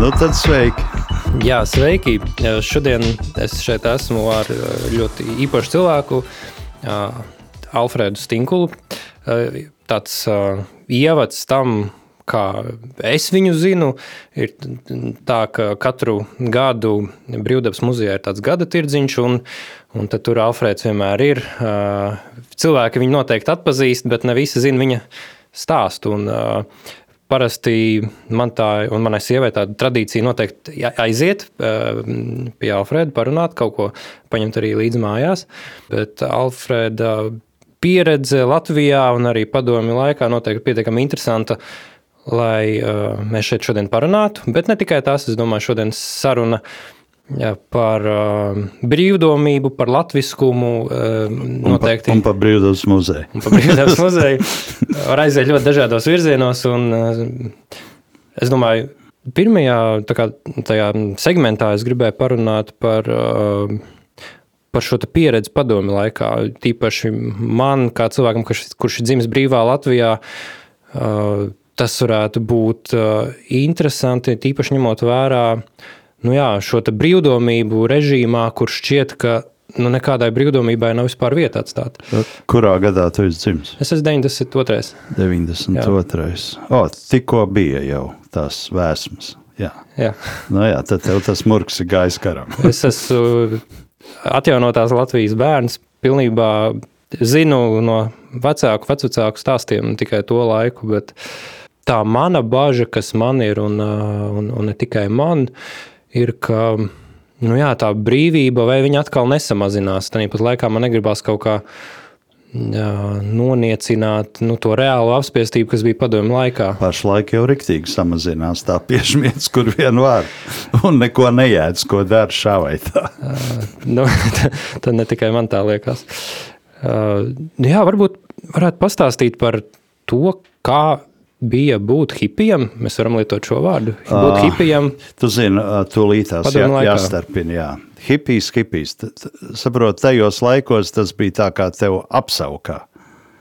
Nu, tad sveiki! Jā, sveiki! Šodien es šeit esmu ar ļoti īpašu cilvēku, Alfredu Stinkulu. Tāds ievads tam, kā es viņu zinu, ir tā, ka katru gadu Brīvdabas muzejā ir tāds gada tirdziņš, un, un tur Alfrēds vienmēr ir. Cilvēki viņu noteikti atpazīst, bet ne visi zina viņa stāstu. Un, Parasti man tā, un manai sievai tāda tradīcija noteikti aiziet pie Alfrēda, parunāt kaut ko, paņemt arī līdzi mājās. Bet Alfrēda pieredze Latvijā un arī padomju laikā noteikti pietiekami interesanta, lai mēs šeit šodien parunātu. Bet ne tikai tas, es domāju, šodienas saruna Jā, par uh, brīvdomību, par latviskumu. Uh, noteikti. Un par, par brīvdabas muzeju. Un par brīvdabas muzeju. Var aiziet ļoti dažādos virzienos. Un, uh, es domāju, pirmajā kā, segmentā es gribēju parunāt par, uh, par šo pieredzi padomi laikā. Tīpaši man, kā cilvēkam, kurš, kurš ir dzimis brīvā Latvijā, uh, tas varētu būt uh, interesanti, tīpaši ņemot vērā uh, nu jā, šo brīvdomību režīmā, kur šķiet, ka nu, nekādai brīvdomībai nav vispār vieta atstāta. Kurā gadā tu esi dzimis? Es esmu 92. 92. O, tikko bija jau tās vēsmas. Jā, jā. Nu, jā tad tev tas murgs ir gājis karam. es esmu atjaunotās Latvijas bērns, pilnībā zinu no vecāku, vecāku stāstiem tikai to laiku, bet tā mana bažas, kas man ir, un, un, un ne tikai man, ir, ka nu jā, tā brīvība vai viņa atkal nesamazinās. Tāpat laikā man negribās kaut kā noniecināt nu, to reālo apspiestību, kas bija padomju laikā. Pašlaik jau riktīgi samazinās tā piešķirts, kur vien var. Un neko nejēdz, ko dara šā vai tā. nu, tad ne tikai man tā liekas. Jā, varbūt varētu pastāstīt par to, kā bija būt hipijam. Mēs varam lietot šo vārdu. Būt uh, hipijam. Tu zini, tūlītās jā, jāstarpina. Jā. Hipijs, hipijs. Saprot, tajos laikos tas bija tā kā tev apsaukā.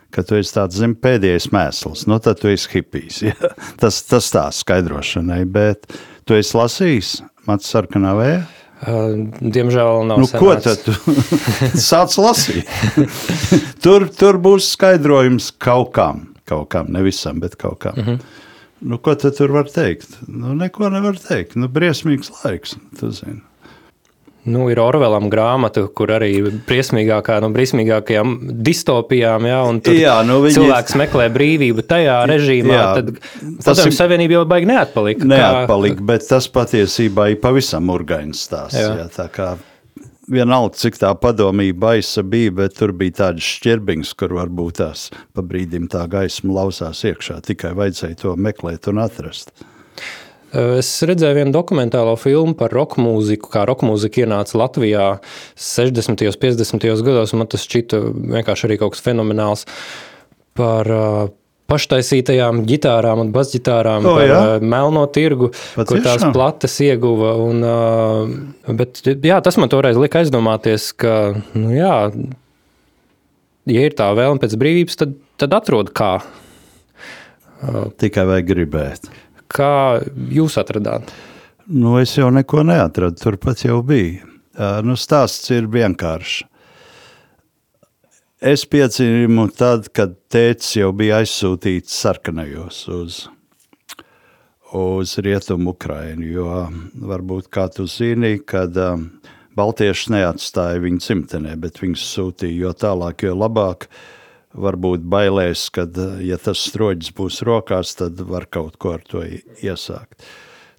Ka tu esi tāds zem pēdējais mēsls, nu tad tu esi hipijs. Ja? Tas, tas tā skaidrošanai, bet tu esi lasījis Mats Sarkanā vējā? Diemžēl nav. Nu, senāts. ko tad tu sāc lasīt? tur, tur būs skaidrojums kaut kam kaut kam, ne visam, bet kaut kam. Mm -hmm. Nu, ko tu tur var teikt? Nu, neko nevar teikt. Nu, briesmīgs laiks, tu zini. Nu, ir Orvelam grāmata, kur arī briesmīgākā no briesmīgākajām distopijām, ja, jā, nu viņi... cilvēks meklē brīvību tajā režīmā, jā, tad tas ir savienība jau baigi neatpalika. Neatpalika, kā... bet tas patiesībā ir pavisam urgains stāsts. Jā. Jā, tā kā vienalga, cik tā padomība baisa bija, bet tur bija tādas šķirbiņas, kur varbūt tās pa brīdim tā gaisma lausās iekšā. Tikai vajadzēja to meklēt un atrast. Es redzēju vienu dokumentālo filmu par roka mūziku, kā roka mūzika ienāca Latvijā 60. un 50. gados. Man tas šķita vienkārši arī kaut kas fenomenāls par paštaisītajām ģitārām un basģitārām oh, par jā? melno tirgu, Pat kur tās plates ieguva. Un, bet, jā, tas man toreiz lika aizdomāties, ka, nu, jā, ja ir tā vēlme pēc brīvības, tad, tad atrod kā. Tikai vajag gribēt. Kā jūs atradāt? Nu, es jau neko neatradu, turpat jau bija. Nu, stāsts ir vienkāršs. Es piedzimu tad, kad tēvs jau bija aizsūtīts sarkanajos uz, uz rietumu Ukrainu. Jo varbūt kā tu zini, kad um, Baltieši neatstāja viņu dzimtenē, bet viņus sūtīja jo tālāk, jo labāk. Varbūt bailēs, ka, ja tas stroģis būs rokās, tad var kaut ko ar to iesākt.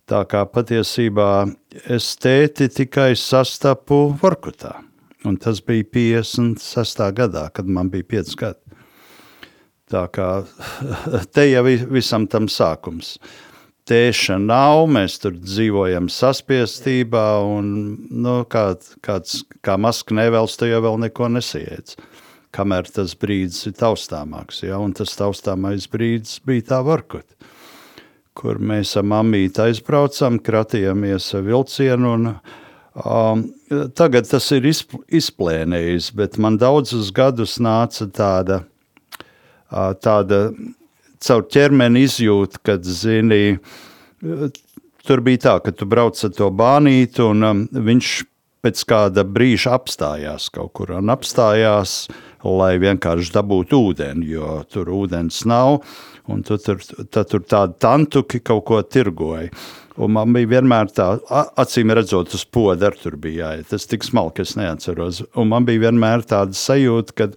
Tā kā patiesībā es tēti tikai sastapu Vorkutā. Un tas bija 56. gadā, kad man bija 5 gadi. Tā kā te jau ir visam tam sākums. Tēša nav, mēs tur dzīvojam saspiestībā, un nu, kā, kāds, kā maska nevēlas, tu jau vēl neko nesiedz. Kamēr tas brīdis ir taustāmāks, ja? un tas taustāmais brīdis bija tā varkot, kur mēs ar mamīti aizbraucam, kratījāmies vilcienu un Um, tagad tas ir izplēnējis, bet man daudzus gadus nāca tāda, tāda caur ķermeni izjūta, kad zini, tur bija tā, ka tu brauc ar to bānīti, un um, viņš pēc kāda brīža apstājās kaut kur un apstājās, lai vienkārši dabūtu ūdeni, jo tur ūdens nav. Un tu tur, tad tur tādi tantuki kaut ko tirgoja. Un man bija vienmēr tā, acīm redzot, uz poda ar tur bija jāiet. Tas tik smalki, es neatceros. Un man bija vienmēr tāda sajūta, ka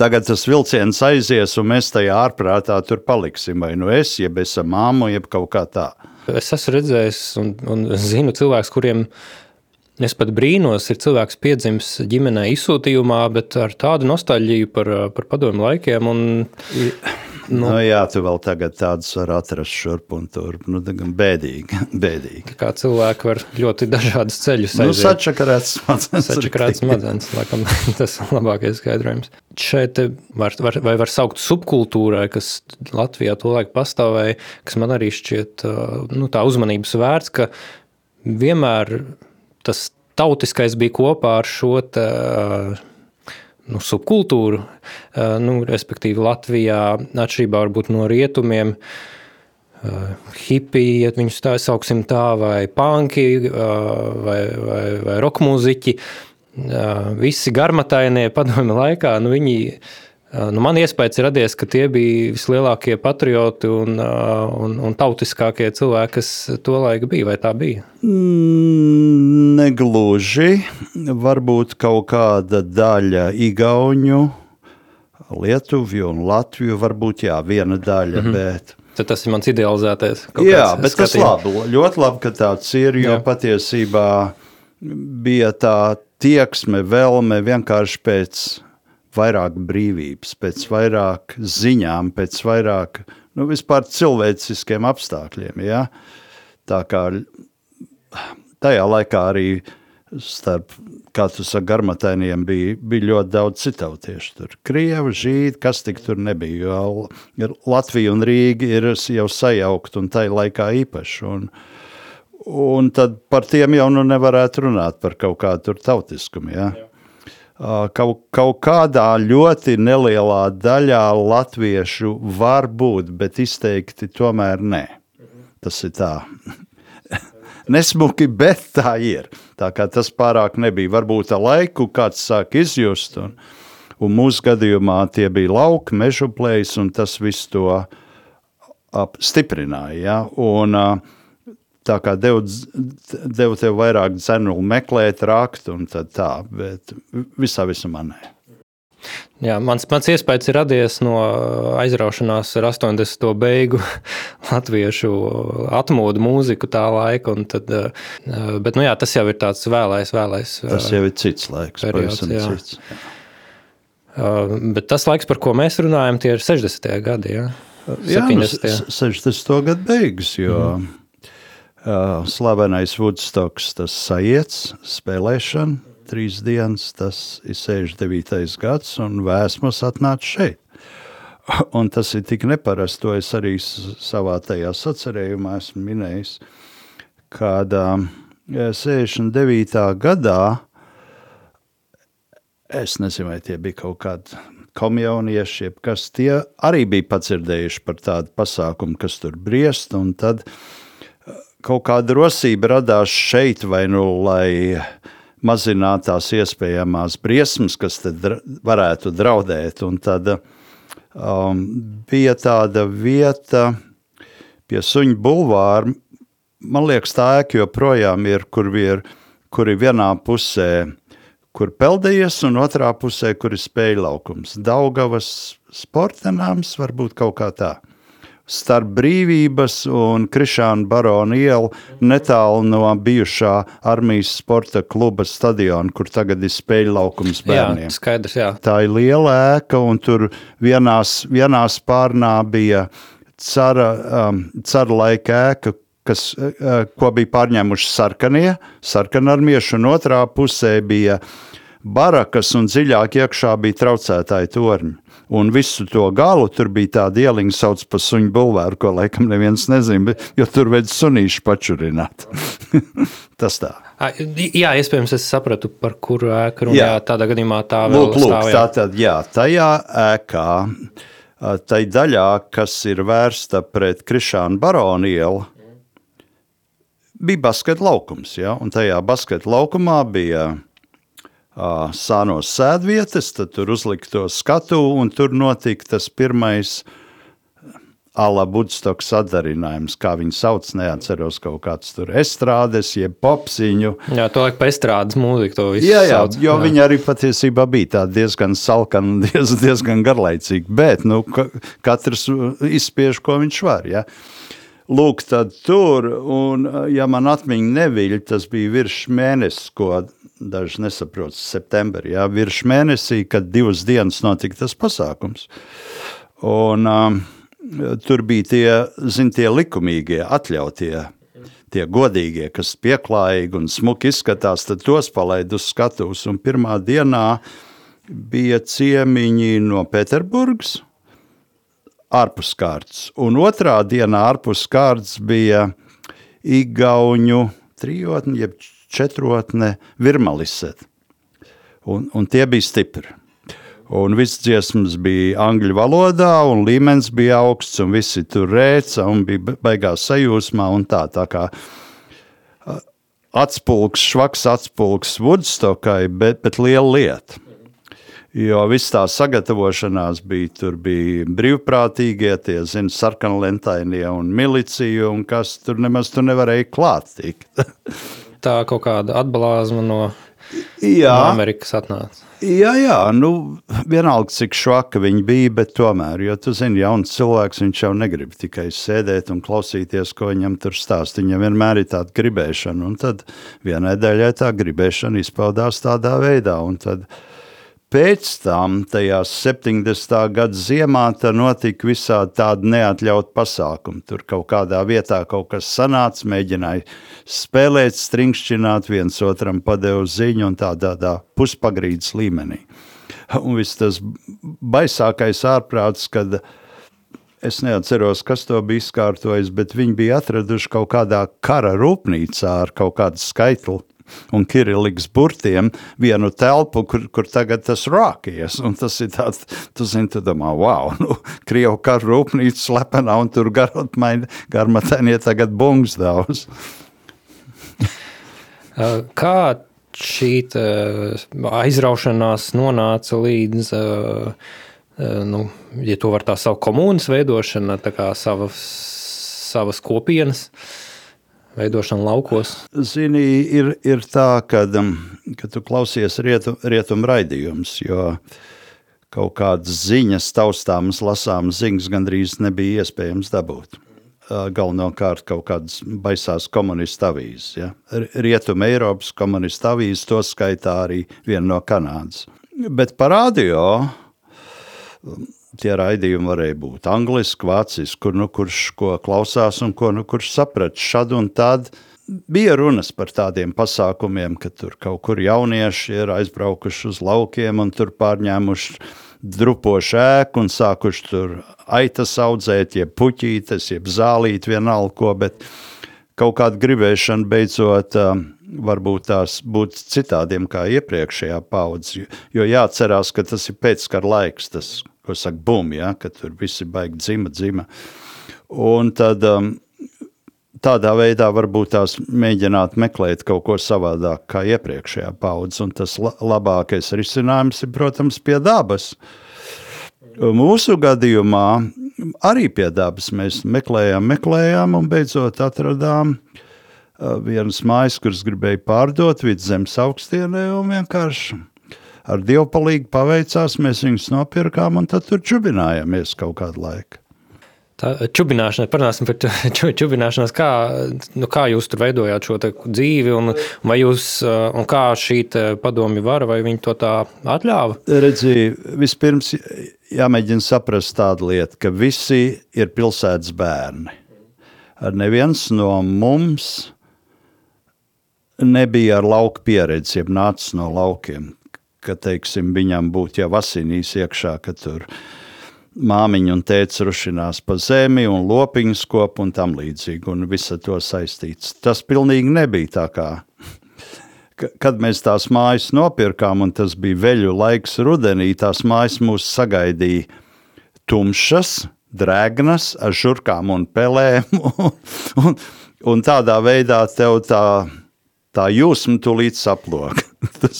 tagad tas vilciens aizies, un mēs tajā ārprātā tur paliksim. Vai nu es, jeb es ar māmu, jeb kaut kā tā. Es esmu redzējis un, un zinu cilvēkus, kuriem es pat brīnos, ir cilvēks piedzimis ģimenē izsūtījumā, bet ar tādu nostalģiju par, par padomu laikiem. Un, Nu, nu, jā, tu vēl tagad tādus var atrast šurp un tur. Nu, bēdīgi, bēdīgi. Kā cilvēki var ļoti dažādus ceļus nu, sačakarēts smadzenes. Sačakarēts smadzenes, laikam tas labākais skaidrojums. Šeit var, var, vai var saukt subkultūrai, kas Latvijā tolaik pastāvēja, kas man arī šķiet nu, tā uzmanības vērts, ka vienmēr tas tautiskais bija kopā ar šo te, nu, subkultūru, nu, respektīvi Latvijā, atšķirībā no rietumiem, hipiji, ja viņus tā sauksim tā, vai panki, eh, vai, vai, vai rokmūziķi, visi garmatainie padomi laikā, nu, viņi Nu, man iespējas radies, ka tie bija vislielākie patrioti un, un, un tautiskākie cilvēki, kas to laiku bija. Vai tā bija? Mm, negluži. Varbūt kaut kāda daļa Igaunu, Lietuviju un Latviju. Varbūt jā, viena daļa. Mm -hmm. bet... Tad tas ir mans idealizētais. Jā, bet tas labi, ļoti labi, ka tāds ir, jo jā. patiesībā bija tā tieksme, vēlme vienkārši pēc vairāk brīvības, pēc vairāk ziņām, pēc vairāk nu, vispār cilvēciskiem apstākļiem. Ja? Tā kā tajā laikā arī starp, kā tu saki, garmatainiem bija, bija ļoti daudz citautiešu. Tur krievi, žīdi, kas tik tur nebija, jo Latvija un Rīga ir jau sajaukt un tai laikā īpaši. Un, un tad par tiem jau nu nevarētu runāt par kaut kādu tautiskumu. Ja? Jā kaut, kaut kādā ļoti nelielā daļā latviešu var būt, bet izteikti tomēr nē. Tas ir tā. Nesmuki, bet tā ir. Tā kā tas pārāk nebija. Varbūt ar laiku kāds sāk izjust, un, un mūsu gadījumā tie bija lauki, mežu plējas, un tas viss to stiprināja. Ja? Un, uh, tā kā devu, devu tev vairāk dzenu meklēt, rakt un tā, bet visā visumā nē. Jā, mans, mans iespējas ir radies no aizraušanās ar 80. beigu latviešu atmodu mūziku tā laika. Tad, eh, bet, nu jā, tas jau ir tāds vēlais, vēlais. Tas jau ir cits laiks, periods, jā. cits. Uh, bet tas laiks, par ko mēs runājam, tie ir 60. gadi. Jā, jā 70. Nu, 60. gadu beigas, jo mm. Uh, slavenais Woodstocks, tas sajiets, spēlēšana, trīs dienas, tas ir 69. gads, un vēsmas atnāca šeit. Un tas ir tik neparasts, to es arī savā tajā sacerējumā esmu minējis, kad um, 69. gadā, es nezinu, vai tie bija kaut kādi komjaunieši, kas tie arī bija pacirdējuši par tādu pasākumu, kas tur briest, un tad uh, kaut kāda rosība radās šeit, vai nu lai mazinātu tās iespējamās briesmas, kas dra varētu draudēt. Un tad um, bija tāda vieta pie suņu bulvāra. Man liekas, tā ēka joprojām ir, kur ir, kur ir vienā pusē, kur peldējies, un otrā pusē, kur ir spēļu laukums. Daugavas sportenāms varbūt kaut kā tā starp brīvības un Krišāna Barona ielu netālu no bijušā armijas sporta kluba stadiona, kur tagad ir spēļu laukums bērniem. Jā, skaidrs, jā. Tā ir liela ēka, un tur vienās, vienā spārnā bija cara, um, cara laika ēka, kas, uh, ko bija pārņēmuši sarkanie, sarkanarmieši, un otrā pusē bija barakas, un dziļāk iekšā bija traucētāji torņi. Un visu to galu tur bija tāda ieliņa, sauc par suņu bulvāru, ko laikam neviens nezina, jo tur vajag sunīšu pačurināt. Tas tā. Jā, iespējams, es sapratu, par kuru ēku runā. Tādā gadījumā tā vēl lūk, lūk, tā tad, jā, tajā ēkā, tai daļā, kas ir vērsta pret Krišānu baronu ielu, bija basketa laukums, ja, un tajā basketa laukumā bija uh, sānos sēdvietas, tad tur uzlika to skatu, un tur notika tas pirmais ala Budstoks sadarinājums, kā viņi sauc, neatceros kaut kāds tur estrādes, jeb popsiņu. Jā, to laik pa estrādes mūziku to visu Jā, jā, sauc. jo viņi arī patiesībā bija tādi diezgan salkani diez, diezgan garlaicīgi, bet nu, ka, katrs izspiež, ko viņš var, ja. Lūk, tad tur, un ja man atmiņa neviļ, tas bija virs mēnesis, ko daži nesaprot, septembrī, ja, virs mēnesī, kad divas dienas notika tas pasākums. Un um, tur bija tie, zin, tie likumīgie, atļautie, tie godīgie, kas pieklājīgi un smuki izskatās, tad tos palaid uz skatuves. Un pirmā dienā bija ciemiņi no Pēterburgas, ārpus kārtas. Un otrā dienā ārpus kārtas bija Igauņu trijotne, jeb četrotne Virmaliset. Un, un tie bija stipri. Un viss dziesmas bija angļu valodā, un līmenis bija augsts, un visi tur rēca, un bija beigās sajūsmā, tā, tā kā atspulgs, švaks atspulgs Woodstockai, bet, bet liela lieta. Jo viss tā sagatavošanās bija, tur bija brīvprātīgie, tie, zina, sarkanlentainie un milicija, un kas tur nemaz tur nevarēja klāt tikt. Tā kaut kāda atbalāzma no, Jā. no Amerikas atnāca. Jā, jā, nu, vienalga, cik švaka viņi bija, bet tomēr, jo tu zini, jauns cilvēks, viņš jau negrib tikai sēdēt un klausīties, ko viņam tur stāst. Viņam vienmēr ir tāda gribēšana, un tad vienai daļai tā gribēšana izpaudās tādā veidā, un tad pēc tam, tajā 70. gada ziemā, tad notika visādi tādi neatļauti pasākumi. Tur kaut kādā vietā kaut kas sanāca, mēģināja spēlēt, stringšķināt, viens otram padeva ziņu un tādā, tādā puspagrīdes līmenī. Un viss tas baisākais ārprāts, kad es neatceros, kas to bija izkārtojis, bet viņi bija atraduši kaut kādā kara rūpnīcā ar kaut kādu skaitli un Kirilliks burtiem vienu telpu, kur, kur tagad tas rākies. Un tas ir tāds, tu zini, tu domā, wow, nu, Krievu karu rūpnīca slepenā un tur garmatainie tagad bungs daudz. Kā šī aizraušanās nonāca līdz, nu, ja to var tā saukt, komunas veidošana, tā kā savas, savas kopienas veidošana laukos? Zini, ir, ir tā, kad, kad tu klausies rietu, rietumu raidījumus, jo kaut kādas ziņas, taustāmas, lasāmas ziņas gandrīz nebija iespējams dabūt. Galvenokārt kaut kādas baisās komunistu avīzes. Ja? Rietuma Eiropas komunistu avīzes, to skaitā arī viena no Kanādas. Bet par radio tie raidījumi varēja būt angliski, vāciski, kur nu kurš ko klausās un ko nu kurš saprat šad un tad. Bija runas par tādiem pasākumiem, ka tur kaut kur jaunieši ir aizbraukuši uz laukiem un tur pārņēmuši drupošu ēku un sākuši tur aitas audzēt, jeb puķītes, jeb zālīt vienalga ko, bet kaut kāda gribēšana beidzot varbūt tās būt citādiem kā iepriekšējā paudze, jo jāatcerās, ka tas ir pēckara laiks, tas, ko saka bum, ja, ka tur visi baigi dzima, dzima. Un tad um, tādā veidā varbūt tās mēģināt meklēt kaut ko savādāk kā iepriekšējā paudze, un tas labākais risinājums ir, protams, pie dabas. Mūsu gadījumā arī pie dabas mēs meklējām, meklējām un beidzot atradām vienas mājas, kuras gribēja pārdot vidzemes augstienē un vienkārši ar dievu palīgu paveicās, mēs viņus nopirkām un tad tur čubinājāmies kaut kādu laiku. Tā čubināšana, parunāsim par čubināšanos, kā, nu, kā jūs tur veidojāt šo dzīvi, un, vai jūs, un kā šī padomi vara, vai viņi to tā atļāva? Redzi, vispirms jāmēģina saprast tādu lietu, ka visi ir pilsētas bērni. Neviens no mums nebija ar lauku pieredzi, jeb nācis no laukiem, ka, teiksim, viņam būtu jau asinīs iekšā, ka tur māmiņa un tēvs rušinās pa zemi un lopiņas kop un tam līdzīgi, un visa to saistīts. Tas pilnīgi nebija tā kā. Kad mēs tās mājas nopirkām, un tas bija veļu laiks rudenī, tās mājas mūs sagaidīja tumšas, drēgnas ar žurkām un pelēm. Un, un, un tādā veidā tev tā, tā jūsma tūlīt saplok.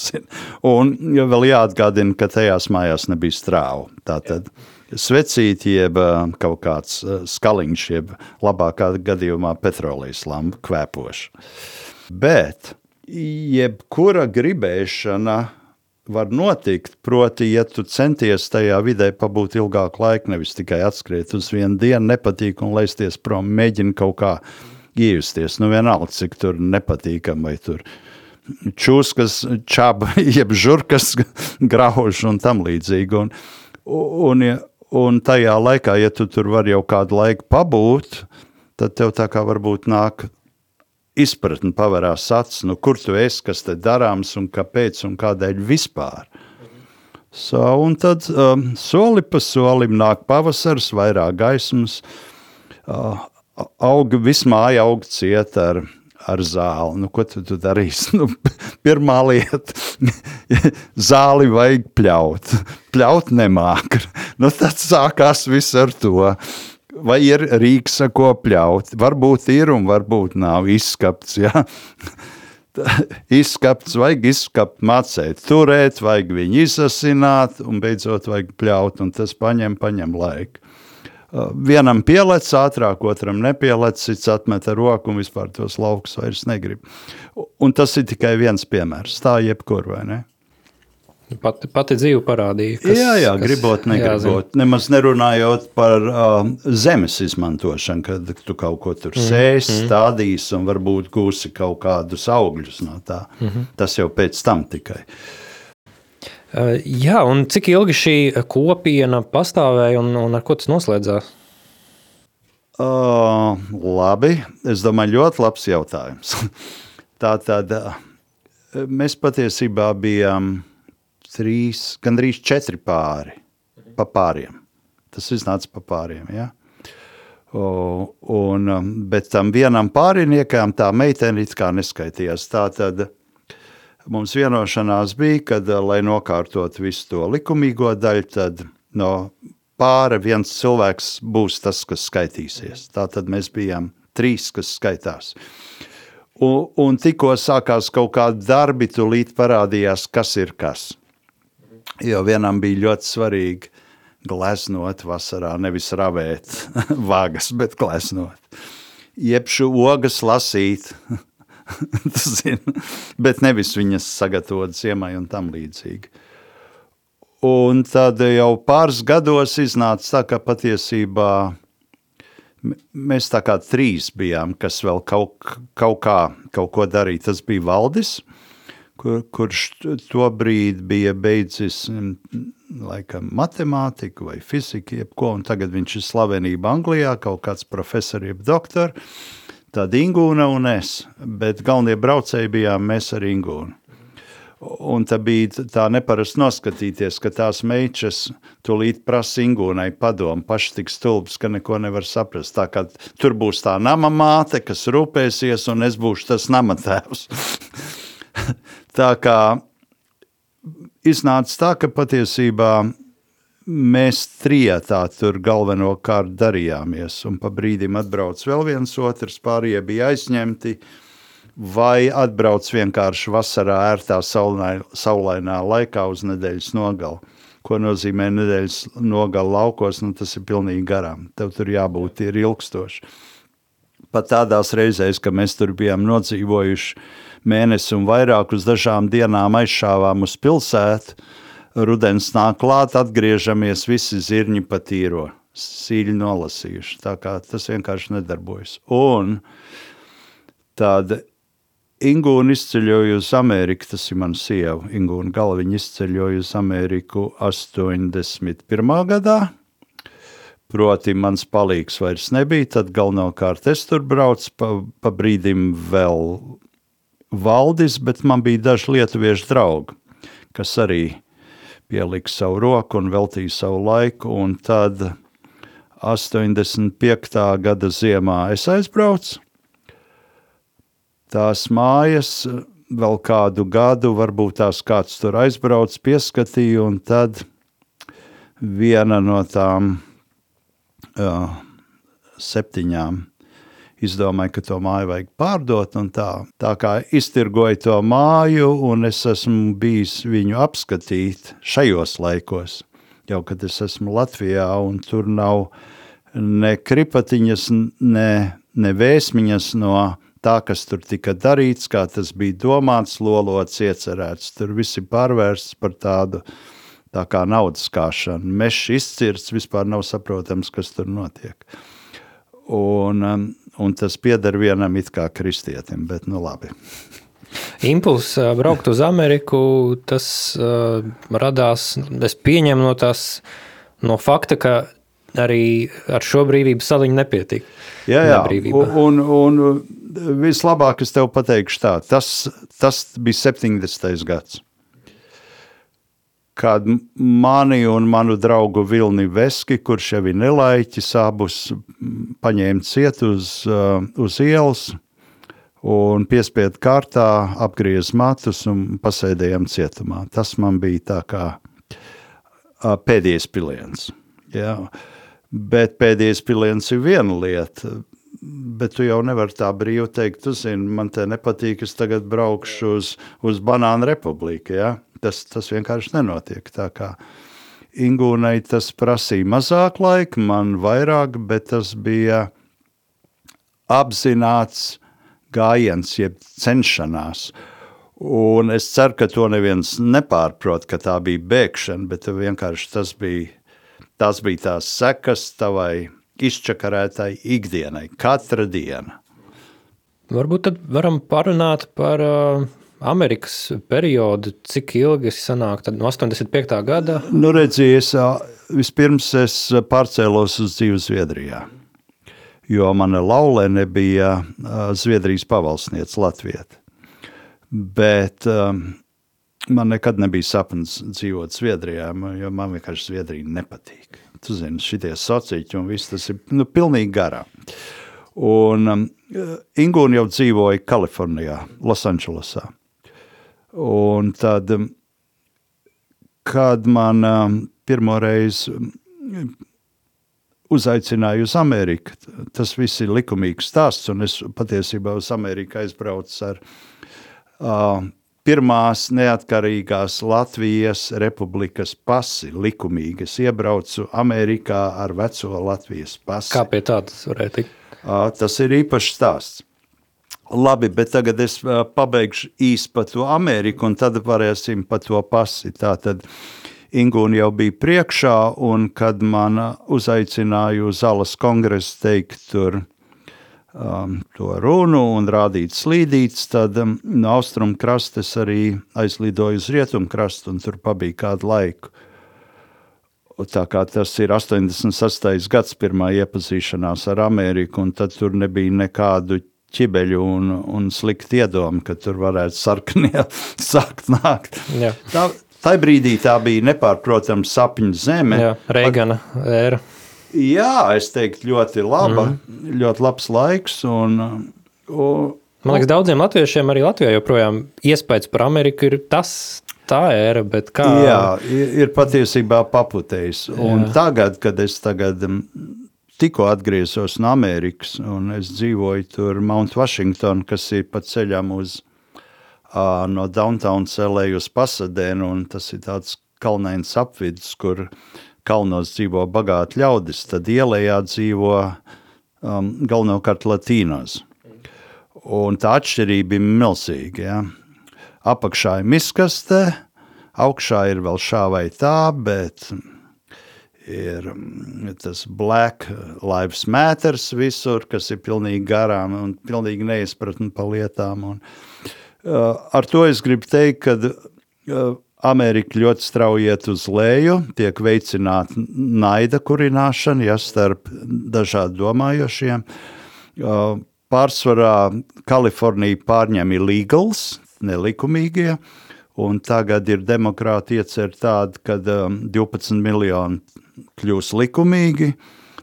un vēl jāatgādina, ka tajās mājās nebija strāvu. Tātad svecīti, jeb kaut kāds skaliņš, jeb labākā gadījumā petrolijas lampa kvēpoša. Bet jebkura gribēšana var notikt. Proti, ja tu centies tajā vidē pabūt ilgāku laiku, nevis tikai atskriet uz vienu dienu, nepatīk un laisties prom, mēģini kaut kā iejusties. Nu, vienalga, cik tur nepatīkam vai tur čūskas, čaba, jeb žurkas, grauž un tam līdzīgi. Un, un, un tajā laikā, ja tu tur vari jau kādu laiku pabūt, tad tev tā kā varbūt nāk izpratni pavarās acis, nu, kur tu esi, kas te darāms un kāpēc un kādēļ vispār. So, un tad um, soli pa solim nāk pavasars, vairāk gaismas, uh, aug, vismāja aug ciet ar, ar zāli. Nu, ko tu, tu darīsi? Nu, pirmā lieta - zāli vajag pļaut. Pļaut nemāk. Nu, tad sākās viss ar to. Vai ir rīks, ko pļaut. Varbūt ir un varbūt nav izskapts. Ja? izskapts, vajag izskapt, mācīt, turēt, vajag viņu izasināt, un beidzot vajag pļaut, un tas paņem, paņem laiku. Vienam pielec ātrāk, otram nepielec, cits atmet ar roku un vispār tos laukus vairs negrib. Un tas ir tikai viens piemērs, tā jebkur, vai ne? Pati, pati dzīve parādīja. Kas, jā, jā, gribot, negribot. Jāzina. Nemaz nerunājot par uh, zemes izmantošanu, kad tu kaut ko tur mm, sēsi, mm. stādīsi un varbūt gūsi kaut kādus augļus no tā. Mm -hmm. Tas jau pēc tam tikai. Uh, jā, un cik ilgi šī kopiena pastāvēja un, un ar ko tas noslēdzās? Uh, labi, es domāju, ļoti labs jautājums. Tā tad mēs patiesībā bijām. Trīs, gandrīz četri pāri pa pāriem. Tas iznāca pa pāriem. Ja? O, un, bet tam vienam pāriniekam tā meitene it kā neskaitījās. Tā tad mums vienošanās bija, ka, uh, lai nokārtot visu to likumīgo daļu, tad no pāra viens cilvēks būs tas, kas skaitīsies. Tā tad mēs bijām trīs, kas skaitās. Un, un tikko sākās kaut kādi darbi, tūlīt parādījās, kas ir kas. Jo vienam bija ļoti svarīgi gleznot vasarā, nevis ravēt vagas, bet gleznot. Jeb šo ogas lasīt, bet nevis viņas sagatavot ziemai un tam līdzīgi. Un tad jau pāris gados iznāca tā, ka patiesībā mēs tā kā trīs bijām, kas vēl kaut, kaut kā kaut ko darīja. Tas bija Valdis, kur, kurš tobrīd bija beidzis laikam, matemātiku vai fiziku, jebko, un tagad viņš ir slavenība Anglijā, kaut kāds profesors, jeb doktor. Tad Ingūna un es, bet galvenie braucēji bijām mēs ar Ingūnu. Un tā bija tā neparasti noskatīties, ka tās meitas tūlīt prasa Ingūnai padomu, paši tik stulbs, ka neko nevar saprast. Tā kā tur būs tā nama māte, kas rūpēsies, un es būšu tas nama tēvs. Tā kā iznāca tā, ka patiesībā mēs trijotā tur galvenokārt darījāmies, un pa brīdim atbrauc vēl viens otrs, pārējie bija aizņemti, vai atbrauc vienkārši vasarā ērtā saulainā laikā uz nedēļas nogalu. Ko nozīmē nedēļas nogala laukos, nu tas ir pilnīgi garām. Tev tur jābūt ir ilgstoši. Pat tādās reizēs, ka mēs tur bijām nodzīvojuši mēnesi un vairāk uz dažām dienām aizšāvām uz pilsētu. Rudens nāk klāt, atgriežamies, visi zirņi patīro, sīļi nolasījuši. Tā kā tas vienkārši nedarbojas. Un tāda Ingūna izceļoja uz Ameriku, tas ir mans sieva. Ingūna Galviņa izceļoja uz Ameriku 81. gadā. Proti, mans palīgs vairs nebija, tad galvenokārt es tur braucu, pa, pa brīdim vēl valdis, bet man bija daži lietuviešu draugi, kas arī pielika savu roku un veltīja savu laiku. Un tad 85. gada ziemā es aizbraucu. Tās mājas vēl kādu gadu, varbūt tās kāds tur aizbrauc, pieskatīja, un tad viena no tām uh, septiņām izdomāju, ka to māju vajag pārdot. Tā, tā kā iztirgoju to māju, un es esmu bijis viņu apskatīt šajos laikos, jau kad es esmu Latvijā, un tur nav ne kripatiņas, ne, ne vēsmiņas no tā, kas tur tika darīts, kā tas bija domāts, lolots, iecerēts. Tur viss ir pārvērsts par tādu tā kā naudas kāšanu. Mešs izcirsts, vispār nav saprotams, kas tur notiek. Un, um, un tas pieder vienam it kā kristietim, bet nu labi. Impulss braukt uz Ameriku, tas uh, radās, es pieņemu no tās, no fakta, ka arī ar šo brīvību saliņu nepietiek. Jā, jā. Un, un, un vislabāk es tev pateikšu tā, tas, tas bija 70. gads. Kad mani un manu draugu Vilni Veski, kurš jau ir nelaiķis, abus paņēma ciet uz, uh, uz ielas un piespiedu kārtā apgriez matus un pasēdējām cietumā. Tas man bija tā kā uh, pēdējais piliens. Jā. Bet pēdējais piliens ir viena lieta. Bet tu jau nevari tā brīvi teikt, tu zini, man te nepatīk, es tagad braukšu uz, uz Banānu republiku. Ja? Tas, tas vienkārši nenotiek. Tā kā Ingūnai tas prasīja mazāk laika, man vairāk, bet tas bija apzināts gājiens, jeb cenšanās. Un es ceru, ka to neviens nepārprot, ka tā bija bēgšana, bet vienkārši tas bija tās bija tās sekas tavai izčakarētai ikdienai, katra diena. Varbūt tad varam parunāt par uh, Amerikas periodu, cik ilgi es sanāku, tad no 85. gada? Nu redzies, vispirms es pārcēlos uz dzīvi Zviedrijā, jo mana laulene bija Zviedrijas pavalsniece Latvieta. Bet um, man nekad nebija sapnis dzīvot Zviedrijā, jo man vienkārši Zviedrija nepatīk. Tu zini, šitie sociķi un viss tas ir nu, pilnīgi garā. Un um, Ingūna jau dzīvoja Kalifornijā, Losandželosā. Un tad, um, kad man um, pirmo reizi um, uzaicināja uz Ameriku, tas viss ir likumīgs stāsts, un es patiesībā uz Ameriku aizbraucu ar uh, pirmās neatkarīgās Latvijas republikas pasi likumīgi. Es iebraucu Amerikā ar veco Latvijas pasi. Kā pie tā tas varēja tikt? Tas ir īpašs stāsts. Labi, bet tagad es pabeigšu īsi par to Ameriku, un tad varēsim par to pasi. Tātad Ingūna jau bija priekšā, un kad man uzaicināja uz Alas kongresu teikt tur um, to runu un rādīt slīdītas, tad um, no austrumu krastes arī aizlidoju uz rietumu krastu un tur pabija kādu laiku. Tā kā tas ir 86. gads pirmā iepazīšanās ar Ameriku, un tad tur nebija nekādu ķibeļu un, un slikti iedomu, ka tur varētu sarkanie sākt nākt. Jā. Tā, tā brīdī tā bija nepārprotama sapņu zeme. Jā, Reigana ēra. Jā, es teiktu, ļoti laba, mm. ļoti labs laiks. Un, un, Man liekas, daudziem latviešiem arī Latvijā joprojām iespējas par Ameriku ir tas, tā ēra, bet kā. Jā, ir patiesībā paputējis. Un tagad, kad es tagad tikko atgriezos no Amerikas, un es dzīvoju tur Mount Washington, kas ir pa ceļam uz uh, no Downtown celēju uz Pasadēnu, un tas ir tāds kalnains apvidus, kur kalnos dzīvo bagāti ļaudis, tad ielējā dzīvo um, galvenokārt latīnos. Un tā atšķirība ir milzīga. Ja? Apakšā ir miskaste, augšā ir vēl šā vai tā, bet ir um, tas Black Lives Matter visur, kas ir pilnīgi garām un pilnīgi neizpratni pa lietām. Un, uh, ar to es gribu teikt, ka uh, Amerika ļoti strauji iet uz leju, tiek veicināta naida kurināšana ja, starp dažādi domājošiem. Pārsvarā Kalifornija pārņem illegals, nelikumīgie, un tagad ir demokrāti iecer tādu, ka 12 miljoni kļūs likumīgi.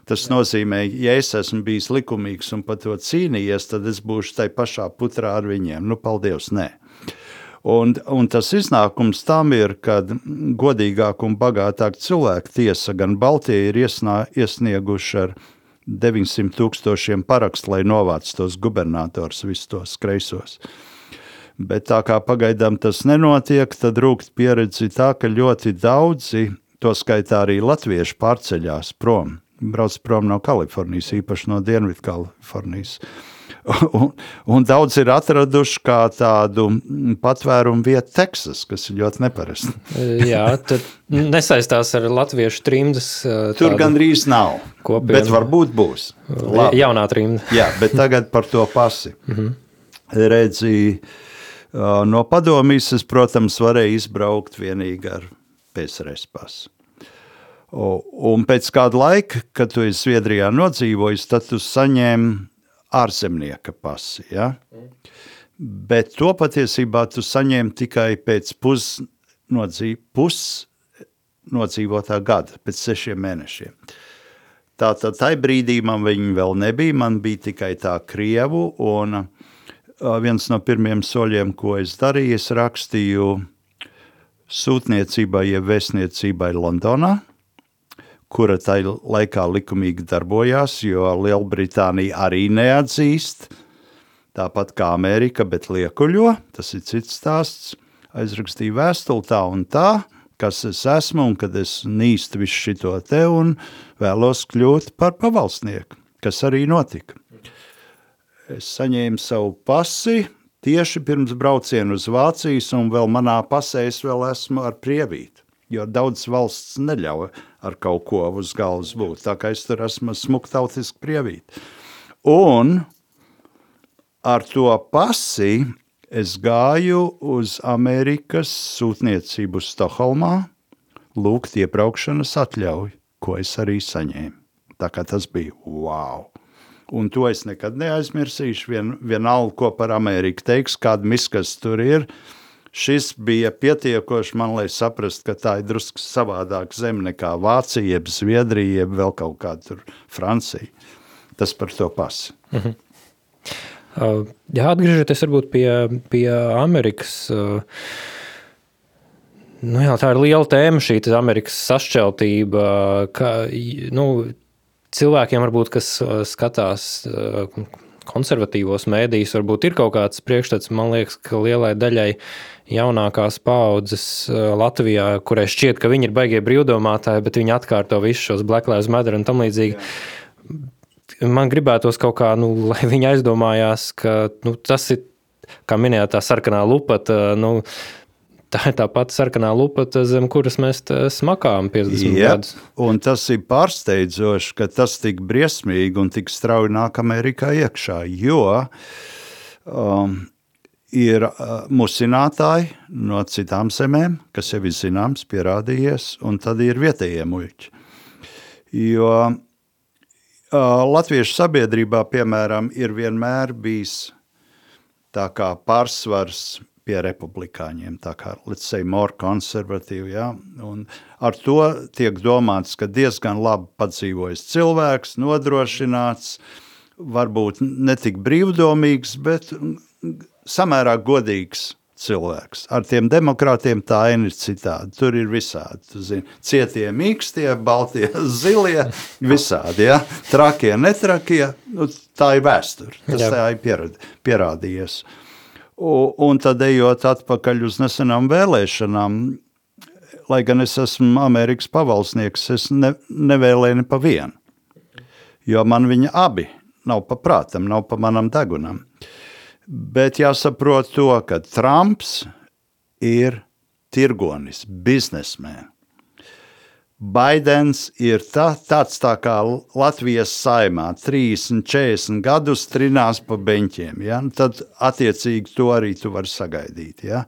Tas nozīmē, ja es esmu bijis likumīgs un par to cīnījies, tad es būšu tai pašā putrā ar viņiem. Nu, paldies, nē. Un, un tas iznākums tam ir, ka godīgāk un bagātāk cilvēku tiesa gan Baltija ir iesnā, iesnieguši ar 900 tūkstošiem parakstu, lai novāc tos gubernators, visus tos kreisos. Bet tā kā pagaidām tas nenotiek, tad rūkt pieredzi tā, ka ļoti daudzi, to skaitā arī latvieši, pārceļās prom. Brauc prom no Kalifornijas, īpaši no Dienvidu Kalifornijas. Un, un daudz ir atraduši kā tādu patvērumu vietu Teksas, kas ir ļoti neparasti. Jā, tad nesaistās ar latviešu trimdas. Tur gandrīz nav. Kopienu. Bet varbūt būs. Labi. Jaunā trimda. Jā, bet tagad par to pasi. Mhm. Redzi, no padomjas es, protams, varēju izbraukt vienīgi ar PSRS pasu. Un pēc kāda laika, kad tu esi Zviedrijā nodzīvojis, tad tu saņēmi ārzemnieka pasi. Ja? Bet to patiesībā tu saņēmi tikai pēc pusnodzīv, pusnodzīvotā gada, pēc sešiem mēnešiem. Tātad tajā brīdī man viņa vēl nebija, man bija tikai tā Krievu, un viens no pirmiem soļiem, ko es darīju, es rakstīju sūtniecībai, jeb vēstniecībai Londonā, kura tajā laikā likumīgi darbojās, jo Lielbritānija arī neatzīst, tāpat kā Amerika, bet liekuļo, tas ir cits stāsts, aizrakstīja vēstuli tā un tā, kas es esmu un kad es nīstu visu šito te un vēlos kļūt par pavalsnieku, kas arī notika. Es saņēmu savu pasi tieši pirms braucienu uz Vācijas un vēl manā pasē es vēl esmu ar prievīti jo daudz valsts neļauj ar kaut ko uz galvas būt. Tā kā es tur esmu smuktautiski prievīt. Un ar to pasi es gāju uz Amerikas sūtniecību Stokholmā, lūgt iebraukšanas atļauju, ko es arī saņēmu. Tā kā tas bija wow! Un to es nekad neaizmirsīšu. Vien, vienalga, ko par Ameriku teiks, kāda miskas tur ir, uh, šis bija pietiekoši man, lai saprastu, ka tā ir drusku savādāka zeme nekā Vācija, jeb Zviedrija, jeb vēl kaut kāda Francija. Tas par to pasi. Uh mhm. -huh. uh, jā, atgriežoties varbūt pie, pie Amerikas. Uh, nu jā, tā ir liela tēma, šī Amerikas sašķeltība. Ka, nu, cilvēkiem, varbūt, kas uh, skatās uh, konservatīvos mēdījus, varbūt ir kaut kāds priekšstats. Man liekas, ka lielai daļai jaunākās paaudzes uh, Latvijā, kurai šķiet, ka viņi ir baigie brīvdomātāji, bet viņi atkārto visus šos Black Lives Matter un tam līdzīgi. Jā. Man gribētos kaut kā, nu, lai viņi aizdomājās, ka nu, tas ir, kā minējāt, tā sarkanā lupata. Nu, tā ir tā pati sarkanā lupata, zem kuras mēs smakām 50 Jā, gadus. Un tas ir pārsteidzoši, ka tas tik briesmīgi un tik strauji nāk Amerikā iekšā, jo um, ir uh, musinātāji no citām zemēm, kas jau ir zināms, pierādījies, un tad ir vietējie muļķi. Jo uh, latviešu sabiedrībā, piemēram, ir vienmēr bijis tā kā pārsvars pie republikāņiem, tā kā, let's say, more konservatīvi, ja? un ar to tiek domāts, ka diezgan labi padzīvojis cilvēks, nodrošināts, varbūt netik brīvdomīgs, bet samērā godīgs cilvēks. Ar tiem demokrātiem tā aina ir citādi. Tur ir visādi. Zini, cietie, mīkstie, baltie, zilie, visādi. Ja? Trakie, netrakie. Nu, tā ir vēsture. Tas Jā. tā ir pierādījies. Un, tad ejot atpakaļ uz nesenām vēlēšanām, lai gan es esmu Amerikas pavalsnieks, es ne, nevēlēju ne pa vienu. Jo man viņi abi nav pa prātam, nav pa manam degunam. Bet jāsaprot to, ka Trumps ir tirgonis, biznesmēns. Baidens ir tā, tāds tā kā Latvijas saimā, 30, 40 gadus trinās pa beņķiem. Ja? Nu, tad attiecīgi to arī tu vari sagaidīt. Ja?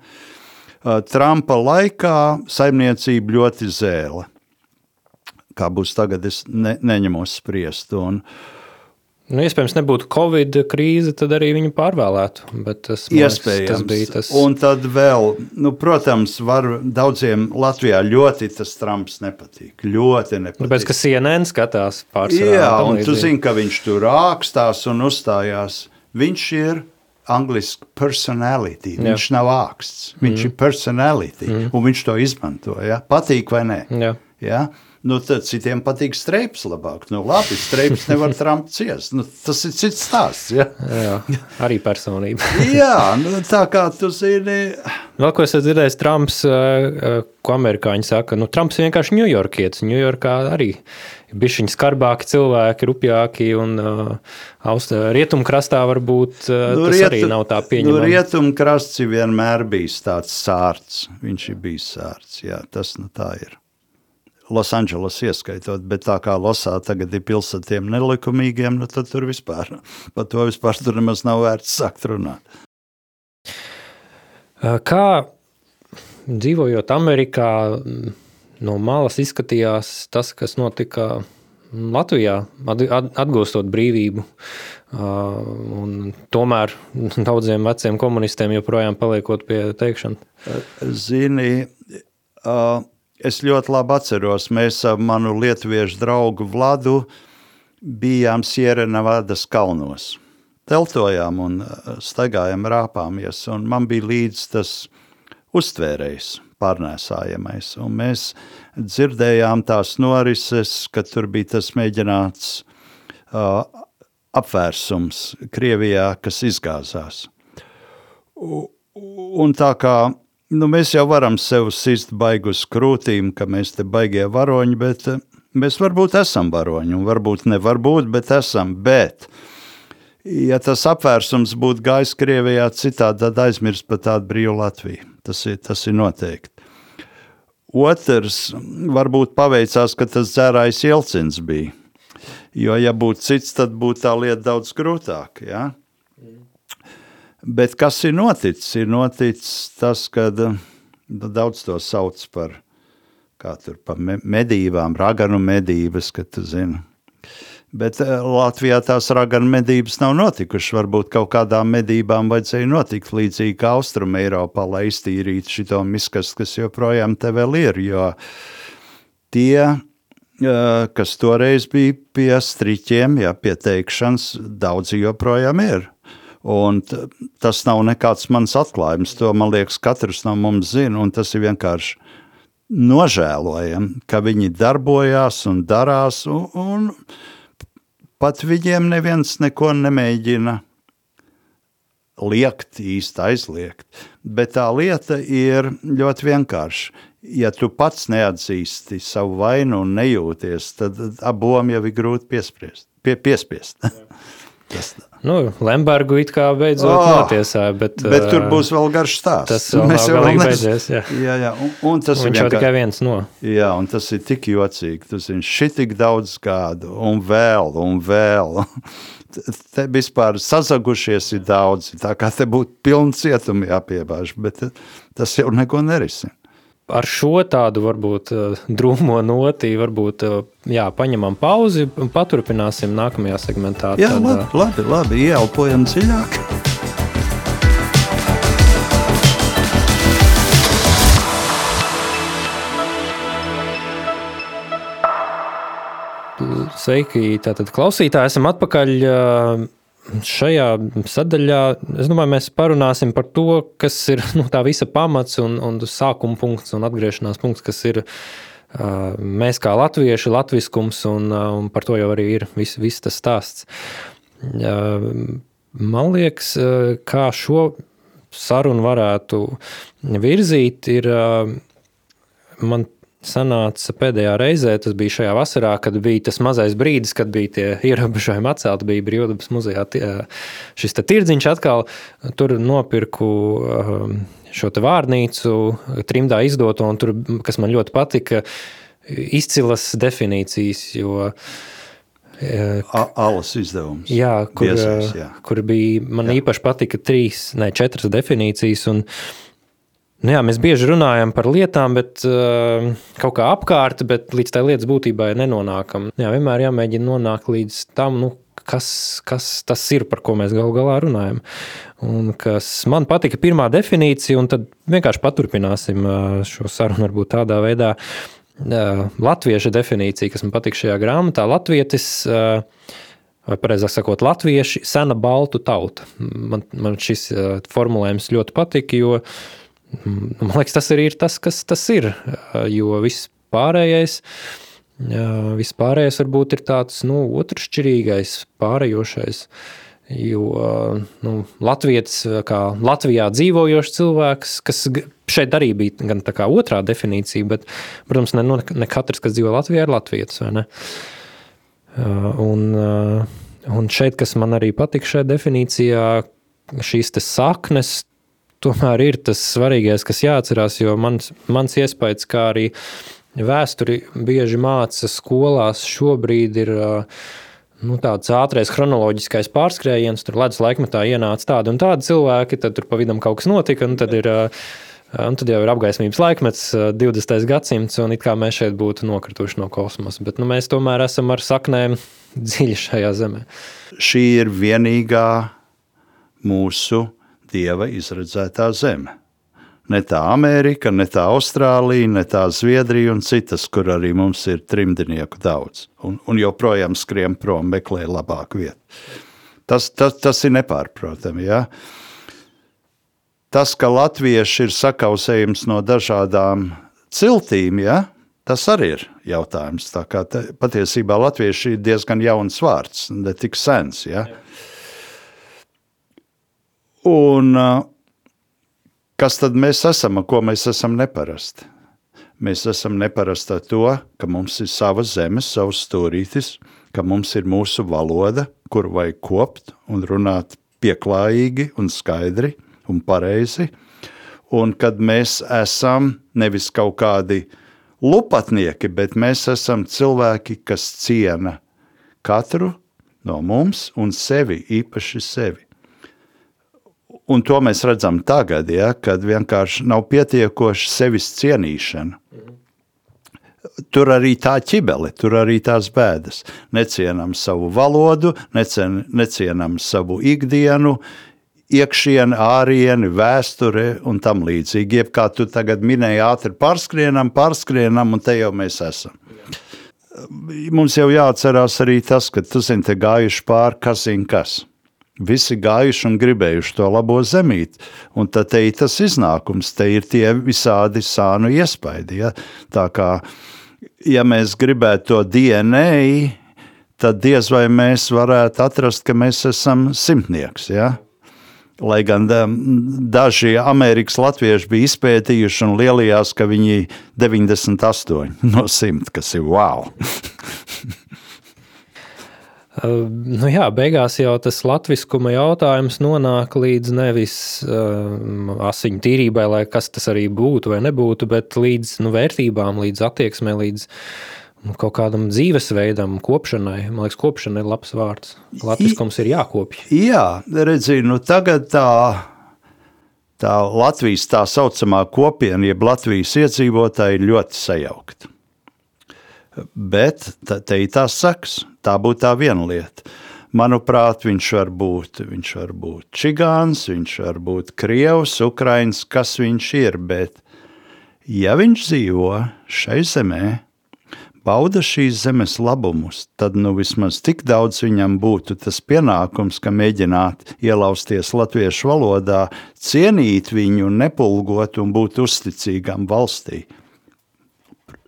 Trumpa laikā saimniecība ļoti zēla. Kā būs tagad, es ne, neņemos spriest. Un, uh, Nu, iespējams, nebūtu Covid krīze, tad arī viņu pārvēlētu. Tas, Iespējams, tas bija tas. Un tad vēl, nu, protams, var daudziem Latvijā ļoti tas Trumps nepatīk. Ļoti nepatīk. Tāpēc, ka CNN skatās pārsvarā. Jā, un tu zini, ka viņš tur ākstās un uzstājās. Viņš ir angliski personality. Jā. Viņš nav āksts, viņš mm. ir personality, mm. un viņš to izmanto. Ja? Patīk vai nē? Jā. Ja? Nu, tad citiem patīk streips labāk. Nu, labi, streips nevar trampt ciest. Nu, tas ir cits stāsts. Ja? Jā, arī personība. Jā, nu, tā kā tu zini, Vēl ko esmu dzirdējis, Trumps, ko amerikāņi saka, nu, Trumps vienkārši ņujorkietis. Ņujorkā arī bišķiņi skarbāki cilvēki, rupjāki un uh, rietumkrastā varbūt uh, nu, tas rietu, arī nav tā nu, pieņemams. rietumkrasts vienmēr bijis tāds sārts. Viņš ir bijis sārts, jā, tas nu tā ir. Losandželos ieskaitot, bet tā kā Losā tagad ir pilsētiem nelikumīgiem, nu tad tur vispār, par to vispār tur nemaz nav vērts sākt runāt. Uh, Kā dzīvojot Amerikā, no malas izskatījās tas, kas notika Latvijā, at- at- atgūstot brīvību. Uh, un Tomēr daudziem veciem komunistiem joprojām paliekot pie teikšanas. Zini, ā, es ļoti labi atceros, mēs ar manu lietuviešu draugu Vladu bijām Sierenavadas kalnos. Teltojām un ā, staigājām, rāpāmies, un man bija līdz tas uztvērējs, pārnēsājamais. Un mēs dzirdējām tās norises, kad tur bija tas mēģināts ā, apvērsums Krievijā, kas izgāzās. Un tā kā nu, mēs jau varam sev sist baigus krūtīm, ka mēs te baigie varoņi, bet eh, mēs varbūt esam varoņi, un varbūt nevar būt, bet esam. Bet, ja tas apvērsums būtu gājis Krievijā citādi, tad aizmirst par tādu brīvu Latviju. Tas ir, tas ir noteikti. Otrs, varbūt paveicās, ka tas dzērājs Jelcins bija. Jo, ja būtu cits, tad būtu tā lieta daudz grūtāka. Ja? Bet kas ir noticis? Ir noticis tas, ka daudz to sauc par, tur, par me- medībām, raganu medības, ka tu zini. Bet eh, Latvijā tās raganu medības nav notikušas. Varbūt kaut kādām medībām vajadzēja notikt līdzīgi kā Austrum Eiropā, lai iztīrītu šito miskastu, kas joprojām te vēl ir. Jo tie, eh, kas toreiz bija pie striķiem, jā, pie teikšanas, daudzi joprojām ir. Un tas nav nekāds mans atklājums. To man liekas, katrs no mums zina, tas ir vienkārši nožēlojami, ka viņi darbojās un darās, un, un pat viņiem neviens neko nemēģina liekt, īsti aizliegt. Bet tā lieta ir ļoti vienkārša. Ja tu pats neatzīsti savu vainu un nejūties, tad abām jau ir grūti piespriest, pie, piespiest. Tas, Nu, Lembergu it kā beidzot Oh, notiesāja, bet, bet tur ā, būs vēl garš stāsts. tas vēl Mēs galīgi nes- beidzies, jā. Jā, jā, un, un tas ir Viņš jau vienkār- tikai viens no. Jā, un tas ir tik jocīgi. Tu zini, šitik daudz gadu, un vēl, un vēl. Te vispār sazagušies ir daudzi. Tā kā te būtu pilns cietumi jāpiebāž, bet eh, tas jau neko nerisina. Ar šo tādu varbūt eh, drūmo noti, varbūt eh, jā, paņemam pauzi un paturpināsim nākamajā segmentā. Jā, Tad, labi, labi, labi ieelpojam dziļāk. Sveiki, tātad klausītāji, esam atpakaļ ā, šajā sadaļā. Domāju, mēs parunāsim par to, kas ir nu, tā visa pamats un, un sākuma punkts un atgriešanās punkts, kas ir mēs kā latvieši, latviskums, un, un par to jau arī ir viss vis tas stāsts. Man liekas, kā šo sarunu varētu virzīt, ir man sanāca pēdējā reizē, tas bija šajā vasarā, kad bija tas mazais brīdis, kad bija tie ierobežojumi atcelti, bija Brīvdabas muzejā tie, šis tirdziņš atkal, tur nopirku um, šo vārnīcu, trimdā izdoto, un tur, kas man ļoti patika, izcilas definīcijas, jo Alas izdevums. Jā, kur, Biezais, jā. jā. kur bija. Man jā. īpaši patika trīs, ne četras definīcijas. Un, nu jā, mēs bieži runājam par lietām, bet uh, kaut kā apkārt, bet līdz tai lietas būtībai nenonākam. Jā, vienmēr jāmēģina nonākt līdz tam. Nu, Kas, kas tas ir, par ko mēs galu galā runājam? Un kas man patika, pirmā definīcija, un tad vienkārši paturpināsim uh, šo sarunu varbūt tādā veidā. Uh, Latvieša definīcija, kas man patīk šajā grāmatā, Latvijas uh, vai precīzāk sakot, latvieši, sena baltu tauta. Man, man šis formulējums ļoti patika, jo mm, man liekas, tas arī ir tas, kas tas ir. Jo viss pārējais, viss pārējais varbūt ir tāds nu, otršķirīgais, pārējošais. Jo nu, Latvijas, kā Latvijā dzīvojošs cilvēks, kas šeit arī bija gan tā kā otrā definīcija, bet, protams, ne, nu, ne katrs, kas dzīvo Latvijā, ir Latvijas. Un, un šeit, kas man arī patika šajā definīcijā, šīs saknes tomēr ir tas svarīgais, kas jāatcerās, jo mans, mans iespējas, kā arī vēsturi bieži māca skolās, šobrīd ir nu, tāds ātrais chronoloģiskais pārskrējiens. Tur ledus laikmetā ienāca tādi un tādi cilvēki, tad tur pa vidam kaut kas notika, un tad ir Un tad jau ir apgaismības laikmets, 20. gadsimts, un it kā mēs šeit būtu nokrituši no kosmosa. Bet nu, mēs tomēr esam ar saknēm dziļi šajā zemē. Šī ir vienīgā mūsu dieva izredzētā zeme. Ne tā Amerika, ne tā Austrālija, ne tā Zviedrija un citas, kur arī mums ir trimdnieku daudz. Un, un joprojām skrien prom, meklē labāku vietu. Tas, tas, tas ir nepārprotami. Ja? Tas, ka latvieši ir sakausējums no dažādām ciltīm, ja, tas arī ir jautājums. Tā kā te, patiesībā latvieši ir diezgan jauns vārds, ne tik sens. Ja. Un kas tad mēs esam, ko mēs esam neparasti? Mēs esam neparasti ar to, ka mums ir sava zeme, savs stūrītis, ka mums ir mūsu valoda, kuru vajag kopt un runāt pieklājīgi un skaidri un pareizi. Un kad mēs esam nevis kaut kādi lupatnieki, bet mēs esam cilvēki, kas ciena katru no mums un sevi, īpaši sevi. Un to mēs redzam tagad, ja, kad vienkārši nav pietiekoši sevis cienīšana. Tur arī tā ķibele, tur arī tās bēdas. Necienam savu valodu, necien, necienam savu ikdienu, iekšieni, ārieni, vēsture un tam līdzīgi. Jeb kā tu tagad minēji, ātri pārskrienam, pārskrienam, un te jau mēs esam. Mums jau jāatcerās arī tas, ka tu zini, te gājuši pāri, kas zina kas. Visi gājuši un gribējuši to labo zemīti, un tad te ir tas iznākums, te ir tie visādi sānu iespaidi. Ja? Tā kā, ja mēs gribētu to DNA, tad diez vai mēs varētu atrast, ka mēs esam simtnieks. Ja? Lai gan daži Amerikas latvieši bija izpētījuši un lielījās, ka viņi ir 98 no 100, kas ir wow. Uh, nu jā, beigās jau tas latviskuma jautājums nonāk līdz nevis uh, asiņu tīrībai, lai kas tas arī būtu vai nebūtu, bet līdz nu, vērtībām, līdz attieksmē, līdz Nu, kaut kādam dzīvesveidam, kopšanai. Man liekas, kopšana ir labs vārds. Latviskums ir jākopj. Jā, redziet, nu tagad tā, tā Latvijas tā saucamā kopiena, jeb Latvijas iedzīvotāji ir ļoti sajaukta. Bet te ir tās saks, tā būtu tā viena lieta. Manuprāt, viņš var būt, viņš var būt čigāns, viņš var būt krievs, ukrains, kas viņš ir, bet ja viņš dzīvo šai zemē, bauda šīs zemes labumus, tad nu vismaz tik daudz viņam būtu tas pienākums, ka mēģināt ielausties latviešu valodā, cienīt viņu, nepulgot un būt uzticīgam valstī.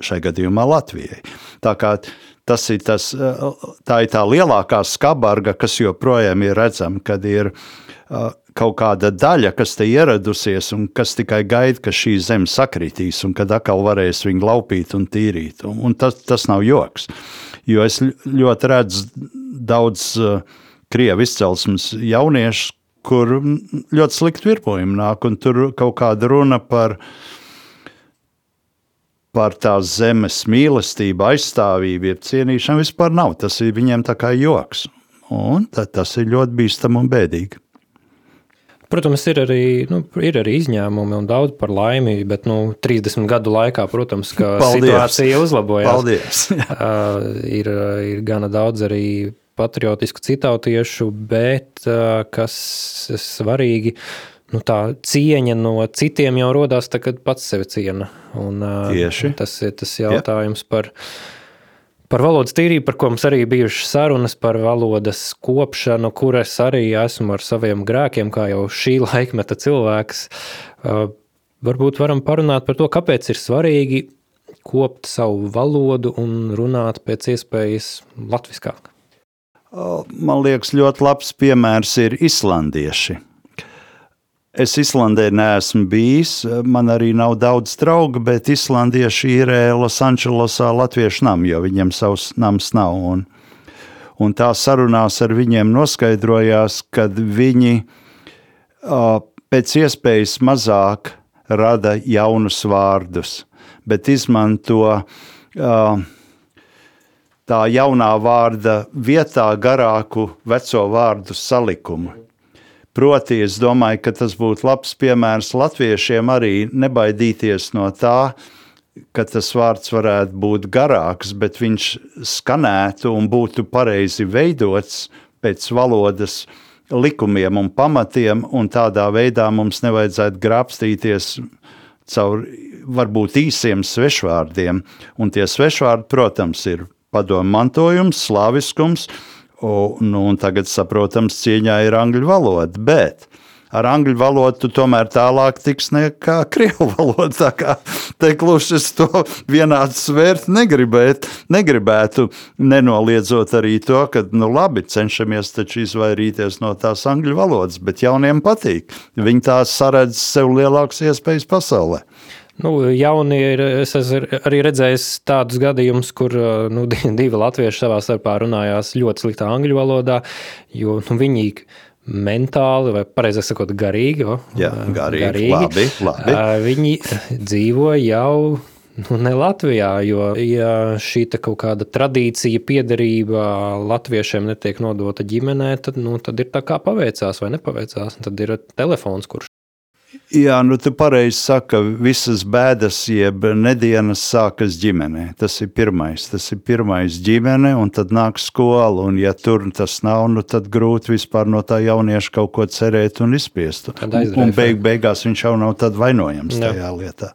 Šai gadījumā Latvijai. Tā kā tas ir tas, tā ir tā lielākā skabarga, kas joprojām ir redzama, kad ir kaut kāda daļa, kas te ieradusies un kas tikai gaida, ka šī zeme sakritīs un kad atkal varēs viņu laupīt un tīrīt. Un, un tas, tas nav joks. Jo es ļoti redzu daudz krievu izcelsmes jauniešu, kur ļoti slikti virpojumi nāk, un tur kaut kāda runa par, par tās zemes mīlestību, aizstāvību, ir cienīšana vispār nav. Tas ir viņiem tā kā joks. Un tas ir ļoti bīstami un bēdīgi. Protams, ir arī, nu, ir arī izņēmumi un daudz par laimi, bet nu, 30 gadu laikā, protams, Paldies. situācija uzlabojās. Paldies! uh, ir, ir gana daudz arī patriotisku citautiešu, bet uh, kas svarīgi, nu, tā cieņa no citiem jau rodās, tad, kad pats sevi ciena. Un, Tieši. Tas ir tas jautājums ja. par Par valodas tīrību, par ko mums arī bijušas sarunas par valodas kopšanu, kur es arī esmu ar saviem grēkiem, kā jau šī laikmeta cilvēks. Varbūt varam parunāt par to, kāpēc ir svarīgi kopt savu valodu un runāt pēc iespējas latviskāk. Man liekas, ļoti labs piemērs ir islandieši. Es Islandē neesmu bijis, man arī nav daudz draugu, bet islandieši ir Losandželosā latviešu namu, jo viņiem savs nams nav. Un, un tā sarunās ar viņiem noskaidrojās, ka viņi uh, pēc iespējas mazāk rada jaunus vārdus, bet izmanto uh, tā jaunā vārda vietā garāku veco vārdu salikumu. Proti, es domāju, ka tas būtu labs piemērs latviešiem arī nebaidīties no tā, ka tas vārds varētu būt garāks, bet viņš skanētu un būtu pareizi veidots pēc valodas likumiem un pamatiem, un tādā veidā mums nevajadzētu grābstīties caur varbūt īsiem svešvārdiem. Un tie svešvārdi, protams, ir padomu mantojums, slāviskums, Un, nu, un tagad, saprotams, cieņā ir angļu valoda. Bet ar angļu valodu tomēr tālāk tiks nekā krievu valoda. Tā kā te kluši es to vienādi svērt negribēt, negribētu, nenoliedzot arī to, ka, nu labi, cenšamies taču izvairīties no tās angļu valodas, bet jauniem patīk. Viņi tās saredz sev lielākas iespējas pasaulē. Nu, jauni ir, es esmu arī redzējis tādus gadījumus, kur nu, divi latvieši savā starpā runājās ļoti sliktā angļu valodā, jo nu, viņi mentāli, vai pareizāk sakot, garīgi, o, Jā, garīgi, garīgi labi, labi. viņi dzīvo jau nu, ne Latvijā, jo ja šī kaut kāda tradīcija, piederība latviešiem netiek nodota ģimenē, tad, nu, tad ir tā kā paveicās vai nepaveicās. Tad ir telefons, kurš Jā, nu tu pareizi saki, ka visas bēdas, jeb nedēļas sākas ģimenē. Tas ir pirmais. Tas ir pirmais ģimene, un tad nāk skola. Un, ja tur tas nav, nu, tad grūti vispār no tā jaunieša kaut ko cerēt un izspiest. Un, un beig, beigās viņš jau nav vainojams Jā. tajā lietā.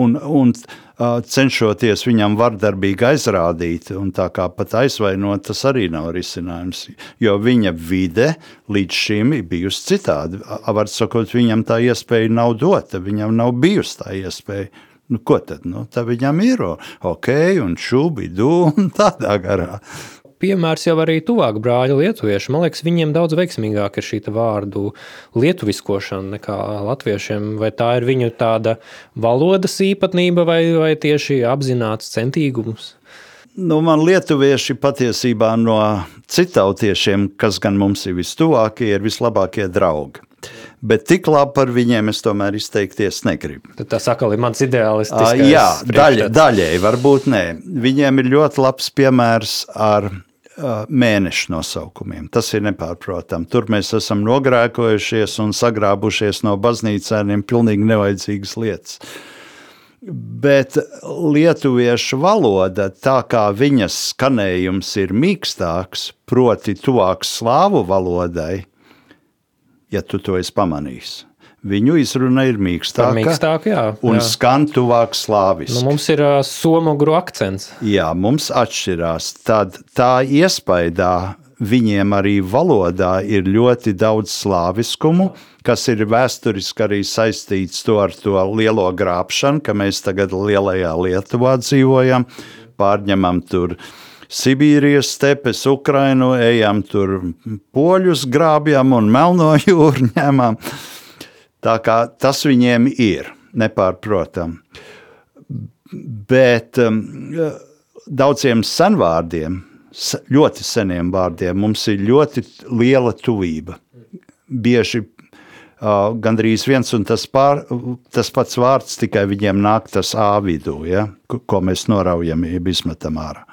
Un, un, cenšoties viņam vardarbīgi aizrādīt, un tā kā pat aizvainot, tas arī nav risinājums. Jo viņa vide līdz šim ir bijusi citāda. Var sakot, viņam tā iespēja nav dota, viņam nav bijusi tā iespēja. Nu, ko tad? Nu, tā viņam ir ok, un šūbi, du, un tādā garā piemērs jau arī tuvāk brāļa lietuvieši. Man liekas, viņiem daudz veiksmīgāk ir šī vārdu lietuviskošana nekā latviešiem. Vai tā ir viņu tāda valodas īpatnība vai, vai tieši apzināts centīgums? Nu, man lietuvieši patiesībā no citautiešiem, kas gan mums ir vistuvākie, ir vislabākie draugi. Bet tik labi par viņiem es tomēr izteikties negribu. Tad tas atkal ir mans ideālistisks. Jā, daļa, daļēji varbūt nē. Viņiem ir ļoti labs piemērs ar mēnešu nosaukumiem. Tas ir nepārprotami. Tur mēs esam nogrēkojušies un sagrābušies no baznīcēniem pilnīgi nevajadzīgas lietas. Bet lietuviešu valoda, tā kā viņas skanējums ir mīkstāks, proti, tuvāks slāvu valodai, ja tu to esi pamanījis Viņu izruna ir mīkstāka, mīkstāka jā, un jā. skan tuvāk slāviski. Nu, mums ir uh, somogru akcents. Jā, mums atšķirās. Tad tā iespaidā viņiem arī valodā ir ļoti daudz slāviskumu, kas ir vēsturiski arī saistīts to ar to lielo grābšanu, ka mēs tagad lielajā Lietuvā dzīvojam, pārņemam tur. Sibīrijas stepes, Ukrainu, ejam tur poļus, grābjam un melno jūru ņemam. Tā kā tas viņiem ir nepārprotami. Bet um, daudziem senvārdiem, ļoti seniem vārdiem, mums ir ļoti liela tuvība. Bieži uh, gandrīz viens un tas, pār, tas pats vārds, tikai viņiem nāk tas ā vidū, ja, ko mēs noraujam, jeb izmetam ārā.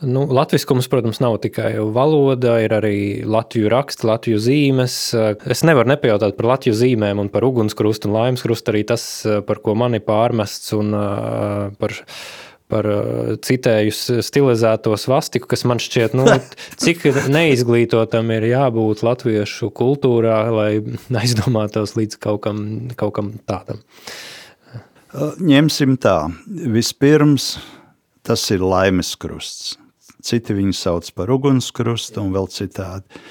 Nu, Latviskums, protams, nav tikai valoda, ir arī latviešu raksts, latviešu zīmes. Es nevaru nepajautāt par latviešu zīmēm un par ugunskrustu un laimes krustu. Arī tas, par ko man ir pārmests, un par, par citēju stilizēto svastiku, kas man šķiet, nu, cik neizglītotam ir jābūt latviešu kultūrā, lai aizdomātos līdz kaut kam, kaut kam tādam. Ņemsim tā. Vispirms tas ir laimes krusts citi viņu sauc par ugunskrustu un vēl citādi.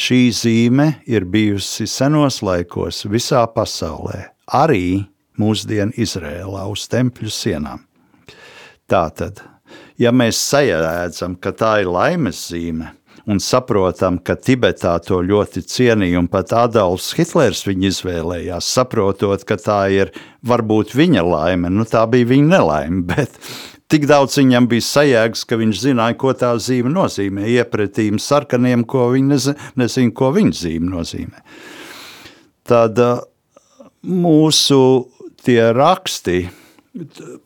Šī zīme ir bijusi senos laikos visā pasaulē, arī mūsdienu Izrēlā uz tempļu sienām. Tātad, ja mēs sajēdzam, ka tā ir laimes zīme, un saprotam, ka Tibetā to ļoti cienīja, un pat Adolfs Hitlers viņu izvēlējās, saprotot, ka tā ir varbūt viņa laime, nu tā bija viņa nelaime, bet tik daudz viņam bija sajēgas, ka viņš zināja, ko tā zīme nozīmē, iepratīm sarkaniem, ko viņi nezina, nezin, ko viņa zīme nozīmē. Tad mūsu tie raksti,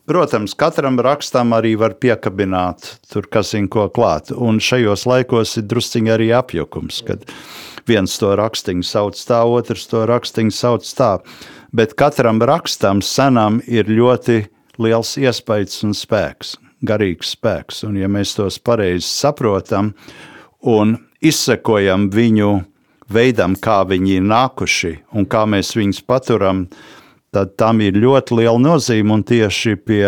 Protams, katram rakstam arī var piekabināt tur, kas zina, ko klāt. Un šajos laikos ir drusciņi arī apjukums, kad viens to rakstiņu sauc tā, otrs to rakstiņu sauc tā. Bet katram rakstam senam ir ļoti liels iespējas un spēks, garīgs spēks. Un ja mēs tos pareizi saprotam un izsekojam viņu veidam, kā viņi ir nākuši un kā mēs viņus paturam, tad tam ir ļoti liela nozīme. Tieši pie,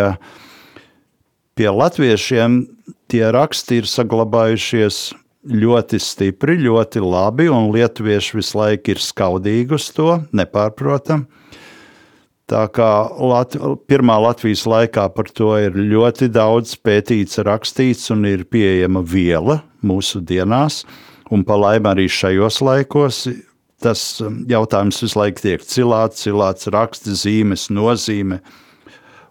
pie latviešiem tie raksti ir saglabājušies ļoti stipri, ļoti labi, un lietuvieši visu laiku ir skaudīgi uz to, nepārprotam. Tā kā Lat pirmā Latvijas laikā par to ir ļoti daudz pētīts, rakstīts, un ir pieejama viela mūsu dienās, un pa laimi arī šajos laikos tas um, jautājums visu laiku tiek cilāts, cilāts raksta zīmes, nozīme.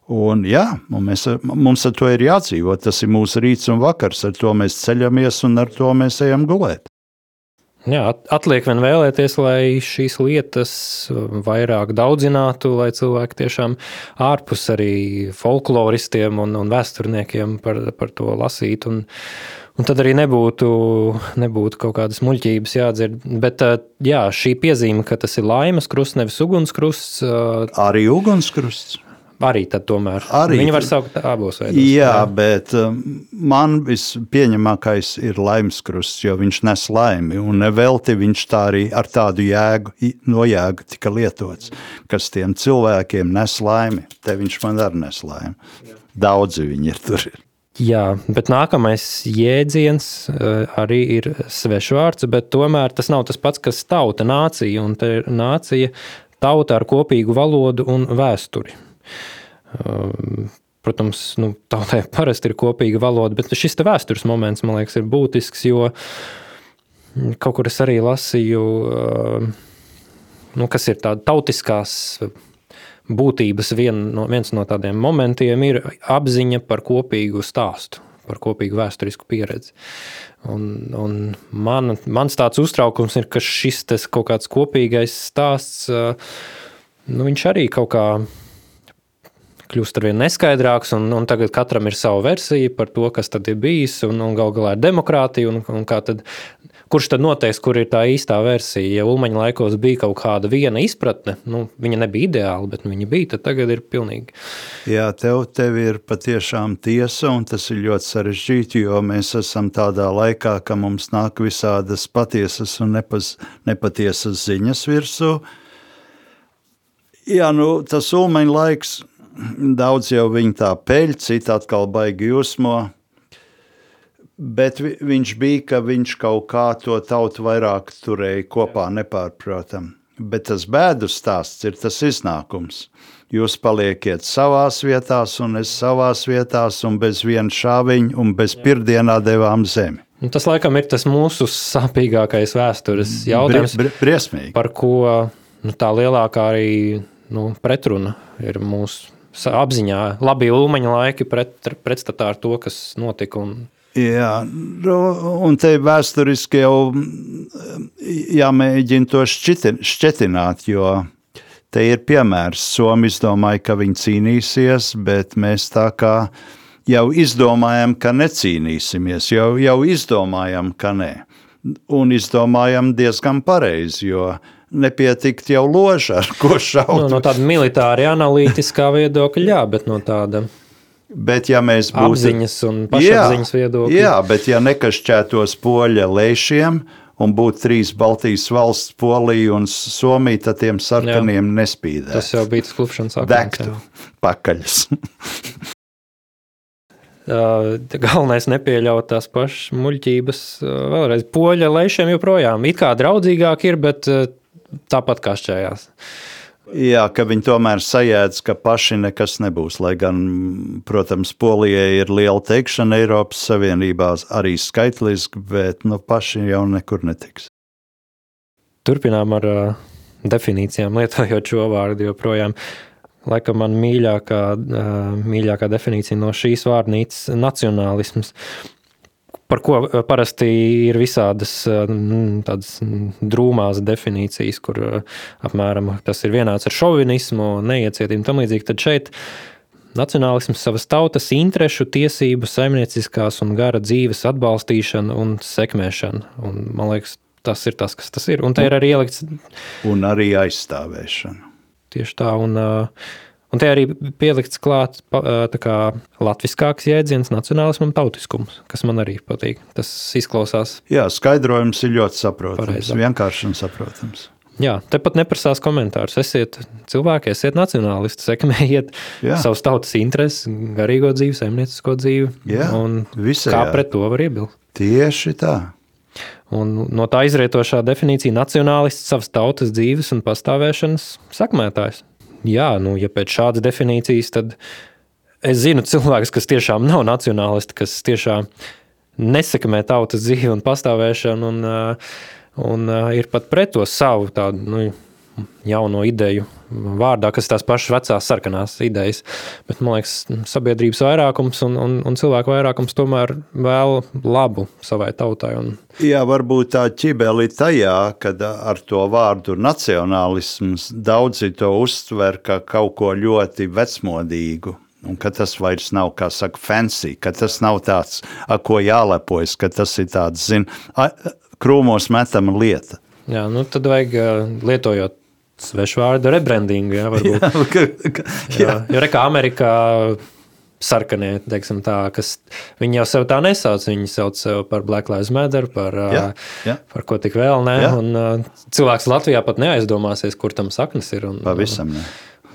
Un, jā, un mēs, mums ar to ir jādzīvot. Tas ir mūsu rīts un vakars. Ar to mēs ceļamies un ar to mēs ejam gulēt. Jā, atliek vien vēlēties, lai šīs lietas vairāk daudzinātu, lai cilvēki tiešām ārpus arī folkloristiem un, un vēsturniekiem par, par to lasītu. Un, Un tad arī nebūtu, nebūtu kaut kādas muļķības jādzird. Bet jā, šī piezīme, ka tas ir laimes krusts, nevis ugunskrusts. Arī ugunskrusts. Arī tad tomēr. Arī. Viņi var saukt abos veidos. Jā, jā. bet man vispieņemamākais ir laimes krusts, jo viņš nes laimi. Un nevelti viņš tā arī ar tādu jēgu, nojēgu tika lietots, kas tiem cilvēkiem nes laimi. Te viņš man arī nes laimi. Daudzi viņi ir tur. Ir. Jā, bet nākamais jēdziens eh, arī ir svešvārds, bet tomēr tas nav tas pats, kas tauta, nācija. Un te ir nācija, tauta ar kopīgu valodu un vēsturi. Ehm, protams, nu, tautai parasti ir kopīga valoda, bet šis vēstures moments, man liekas, ir būtisks, jo kaut kur es arī lasīju, ehm, nu, kas ir tāda tautiskās būtības vien no, viens no tādiem momentiem ir apziņa par kopīgu stāstu, par kopīgu vēsturisku pieredzi. Un, un man, mans tāds uztraukums ir, ka šis kaut kāds kopīgais stāsts, nu, viņš arī kaut kā kļūst ar vien neskaidrāks, un, un tagad katram ir sava versija par to, kas tad ir bijis, un, un gal galā ir demokrātija, un, un kā tad Kurš tad noteiks, kur ir tā īstā versija? Ja Ulmaņa laikos bija kaut kāda viena izpratne, nu, viņa nebija ideāla, bet viņa bija, tad tagad ir pilnīgi. Jā, tev, tev ir patiešām tiesa, un tas ir ļoti sarežģīti, jo mēs esam tādā laikā, ka mums nāk visādas patiesas un nepas, nepatiesas ziņas virsū. Jā, nu, tas Ulmaņa laiks, daudz jau viņa tā peļ, citi atkal baigi jūsmo, Bet viņš bija, ka viņš kaut kā to tautu vairāk turēja kopā, nepārprotam. Bet tas bēdu stāsts ir tas iznākums. Jūs palieciet savās vietās, un es savās vietās, un bez viena šāviņa, un bez pirmdienā devām zemi. Un tas laikam ir tas mūsu sāpīgākais vēstures jautājums. Bri, bri, briesmīgi. Par ko nu, tā lielākā arī nu, pretruna ir mūsu apziņā. Labi, Ulmaņa laiki pret, pretstatā ar to, kas notika. Un Jā, nu, un te vēsturiski jau mm, jāmēģina to šķitin, šķetināt, jo te ir piemērs. Somi izdomāja, ka viņi cīnīsies, bet mēs tā kā jau izdomājam, ka necīnīsimies, jau, jau izdomājam, ka nē. Un izdomājam diezgan pareizi, jo nepietikt jau loža, ar ko šaut. Nu, no tāda militāra analītiskā viedokļa, jā, bet no tāda Bet, ja mēs būtu apziņas un pašapziņas viedokļi, jā, bet ja nekašķētos poļa lēšiem un būtu trīs Baltijas valsts, Polija un Somija, tad tiem sarkaniem jā. nespīdētu. Tas jau bija klupšanas akmens. Dektu pakaļas. galvenais nepieļaut tās pašas muļķības. Vēlreiz poļa lešiem joprojām it kā draudzīgāk ir, bet tāpat kā šķējās. Jā, ka viņi tomēr sajēdz, ka paši nekas nebūs. Lai gan, protams, Polijai ir liela teikšana Eiropas Savienībā, arī skaitliski, bet nu, paši jau nekur netiks. Turpinām ar uh, definīcijām, lietojot šo vārdu joprojām. Laikam man mīļākā, uh, mīļākā definīcija no šīs vārnīcas - nacionālisms. Par ko parasti ir visādas tādas drūmās definīcijas, kur apmēram tas ir vienāds ar šovinismu, neiecietību tam līdzīgi. Tad šeit nacionālisms savas tautas interešu, tiesību, saimnieciskās un gara dzīves atbalstīšana un sekmēšana. Un, man liekas, tas ir tas, kas tas ir. Un te ir arī ielikts. Un arī aizstāvēšana. Tieši tā. Un, un te arī pielikts klāt kā latviskāks jēdziens nacionālismam tautiskums, kas man arī patīk. Tas izklausās. Jā, skaidrojums ir ļoti saprotams. Pareizā. Vienkārši un saprotams. Jā, tepat neprasās komentārus. Esiet cilvēki, esiet nacionālisti, sekmējiet Jā. savus tautas intereses, garīgo dzīvi, saimniecisko dzīvi. Jā, kā pret to var iebilst? Tieši tā. Un no tā izrietošā definīcija - nacionālists, savas tautas dzīves un pastāvēšanas sakmētājs. Jā, nu, ja pēc šādas definīcijas, tad es zinu cilvēkus, kas tiešām nav nacionālisti, kas tiešām nesekmē tautas dzīvi un pastāvēšanu, un, un ir pat pret to savu tādu nu, jauno ideju vārdā, kas tās pašas vecās sarkanās idejas. Bet man liekas, sabiedrības vairākums un, un, un cilvēku vairākums tomēr vēl labu savai tautai. Un... Jā, varbūt tā ķibeli tajā, kad ar to vārdu nacionālisms daudzi to uztver kā kaut ko ļoti vecmodīgu. Un ka tas vairs nav, kā saka, fancy, ka tas nav tāds, ar ko jālepojas, ka tas ir tāds, zin, krūmos metama lieta. Jā, nu tad vajag lietojot svešvārdu rebrandingu. Varbūt. jā, ka, ka, jā. Jā, jo reka Amerikā sarkanie, teiksim tā, kas viņi jau sev tā nesauc. Viņi sauc sevi par Black Lives Matter, par, jā, jā. par ko tik vēl ne. Un, cilvēks Latvijā pat neaizdomāsies, kur tam saknes ir. Un, Pavisam ne.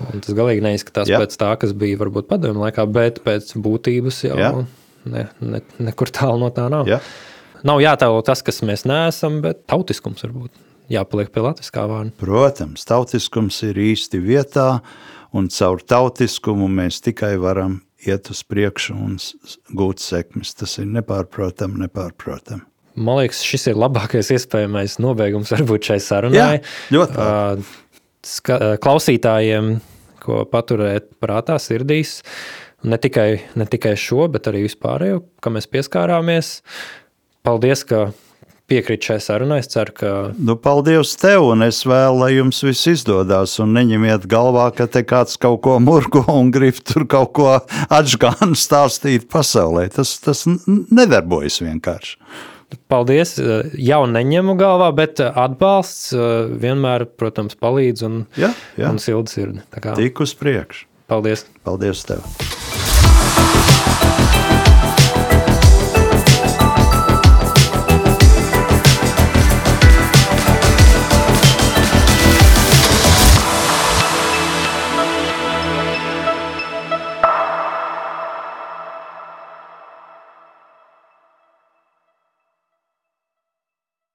Un tas galīgi neizskatās jā. pēc tā, kas bija varbūt padomju laikā, bet pēc būtības jau jā. ne, ne, nekur tālu no tā nav. Jā. Nav jātēlo tas, kas mēs neesam, bet tautiskums varbūt jāpaliek pie latviskā vārda. Protams, tautiskums ir īsti vietā, un caur tautiskumu mēs tikai varam iet uz priekšu un gūt sekmes. Tas ir nepārprotami, nepārprotami. Man liekas, šis ir labākais iespējamais nobeigums varbūt šai sarunai. Jā, ļoti. Uh, klausītājiem, ko paturēt prātā, sirdīs, ne tikai, ne tikai šo, bet arī vispārējo, kam mēs pieskārāmies. Paldies, ka piekrīt šai sarunai. Es ceru, ka. Nu, paldies tev, un es vēlu, lai jums viss izdodas. Un neņemiet galvā, ka te kāds kaut ko murgo un grib tur kaut ko atžgānu stāstīt pasaulē. Tas, tas nedarbojas vienkārši. Paldies. Jau neņemu galvā, bet atbalsts vienmēr, protams, palīdz un, jā, jā. un silda sirdi. Tik uz priekšu. Paldies. Paldies tev.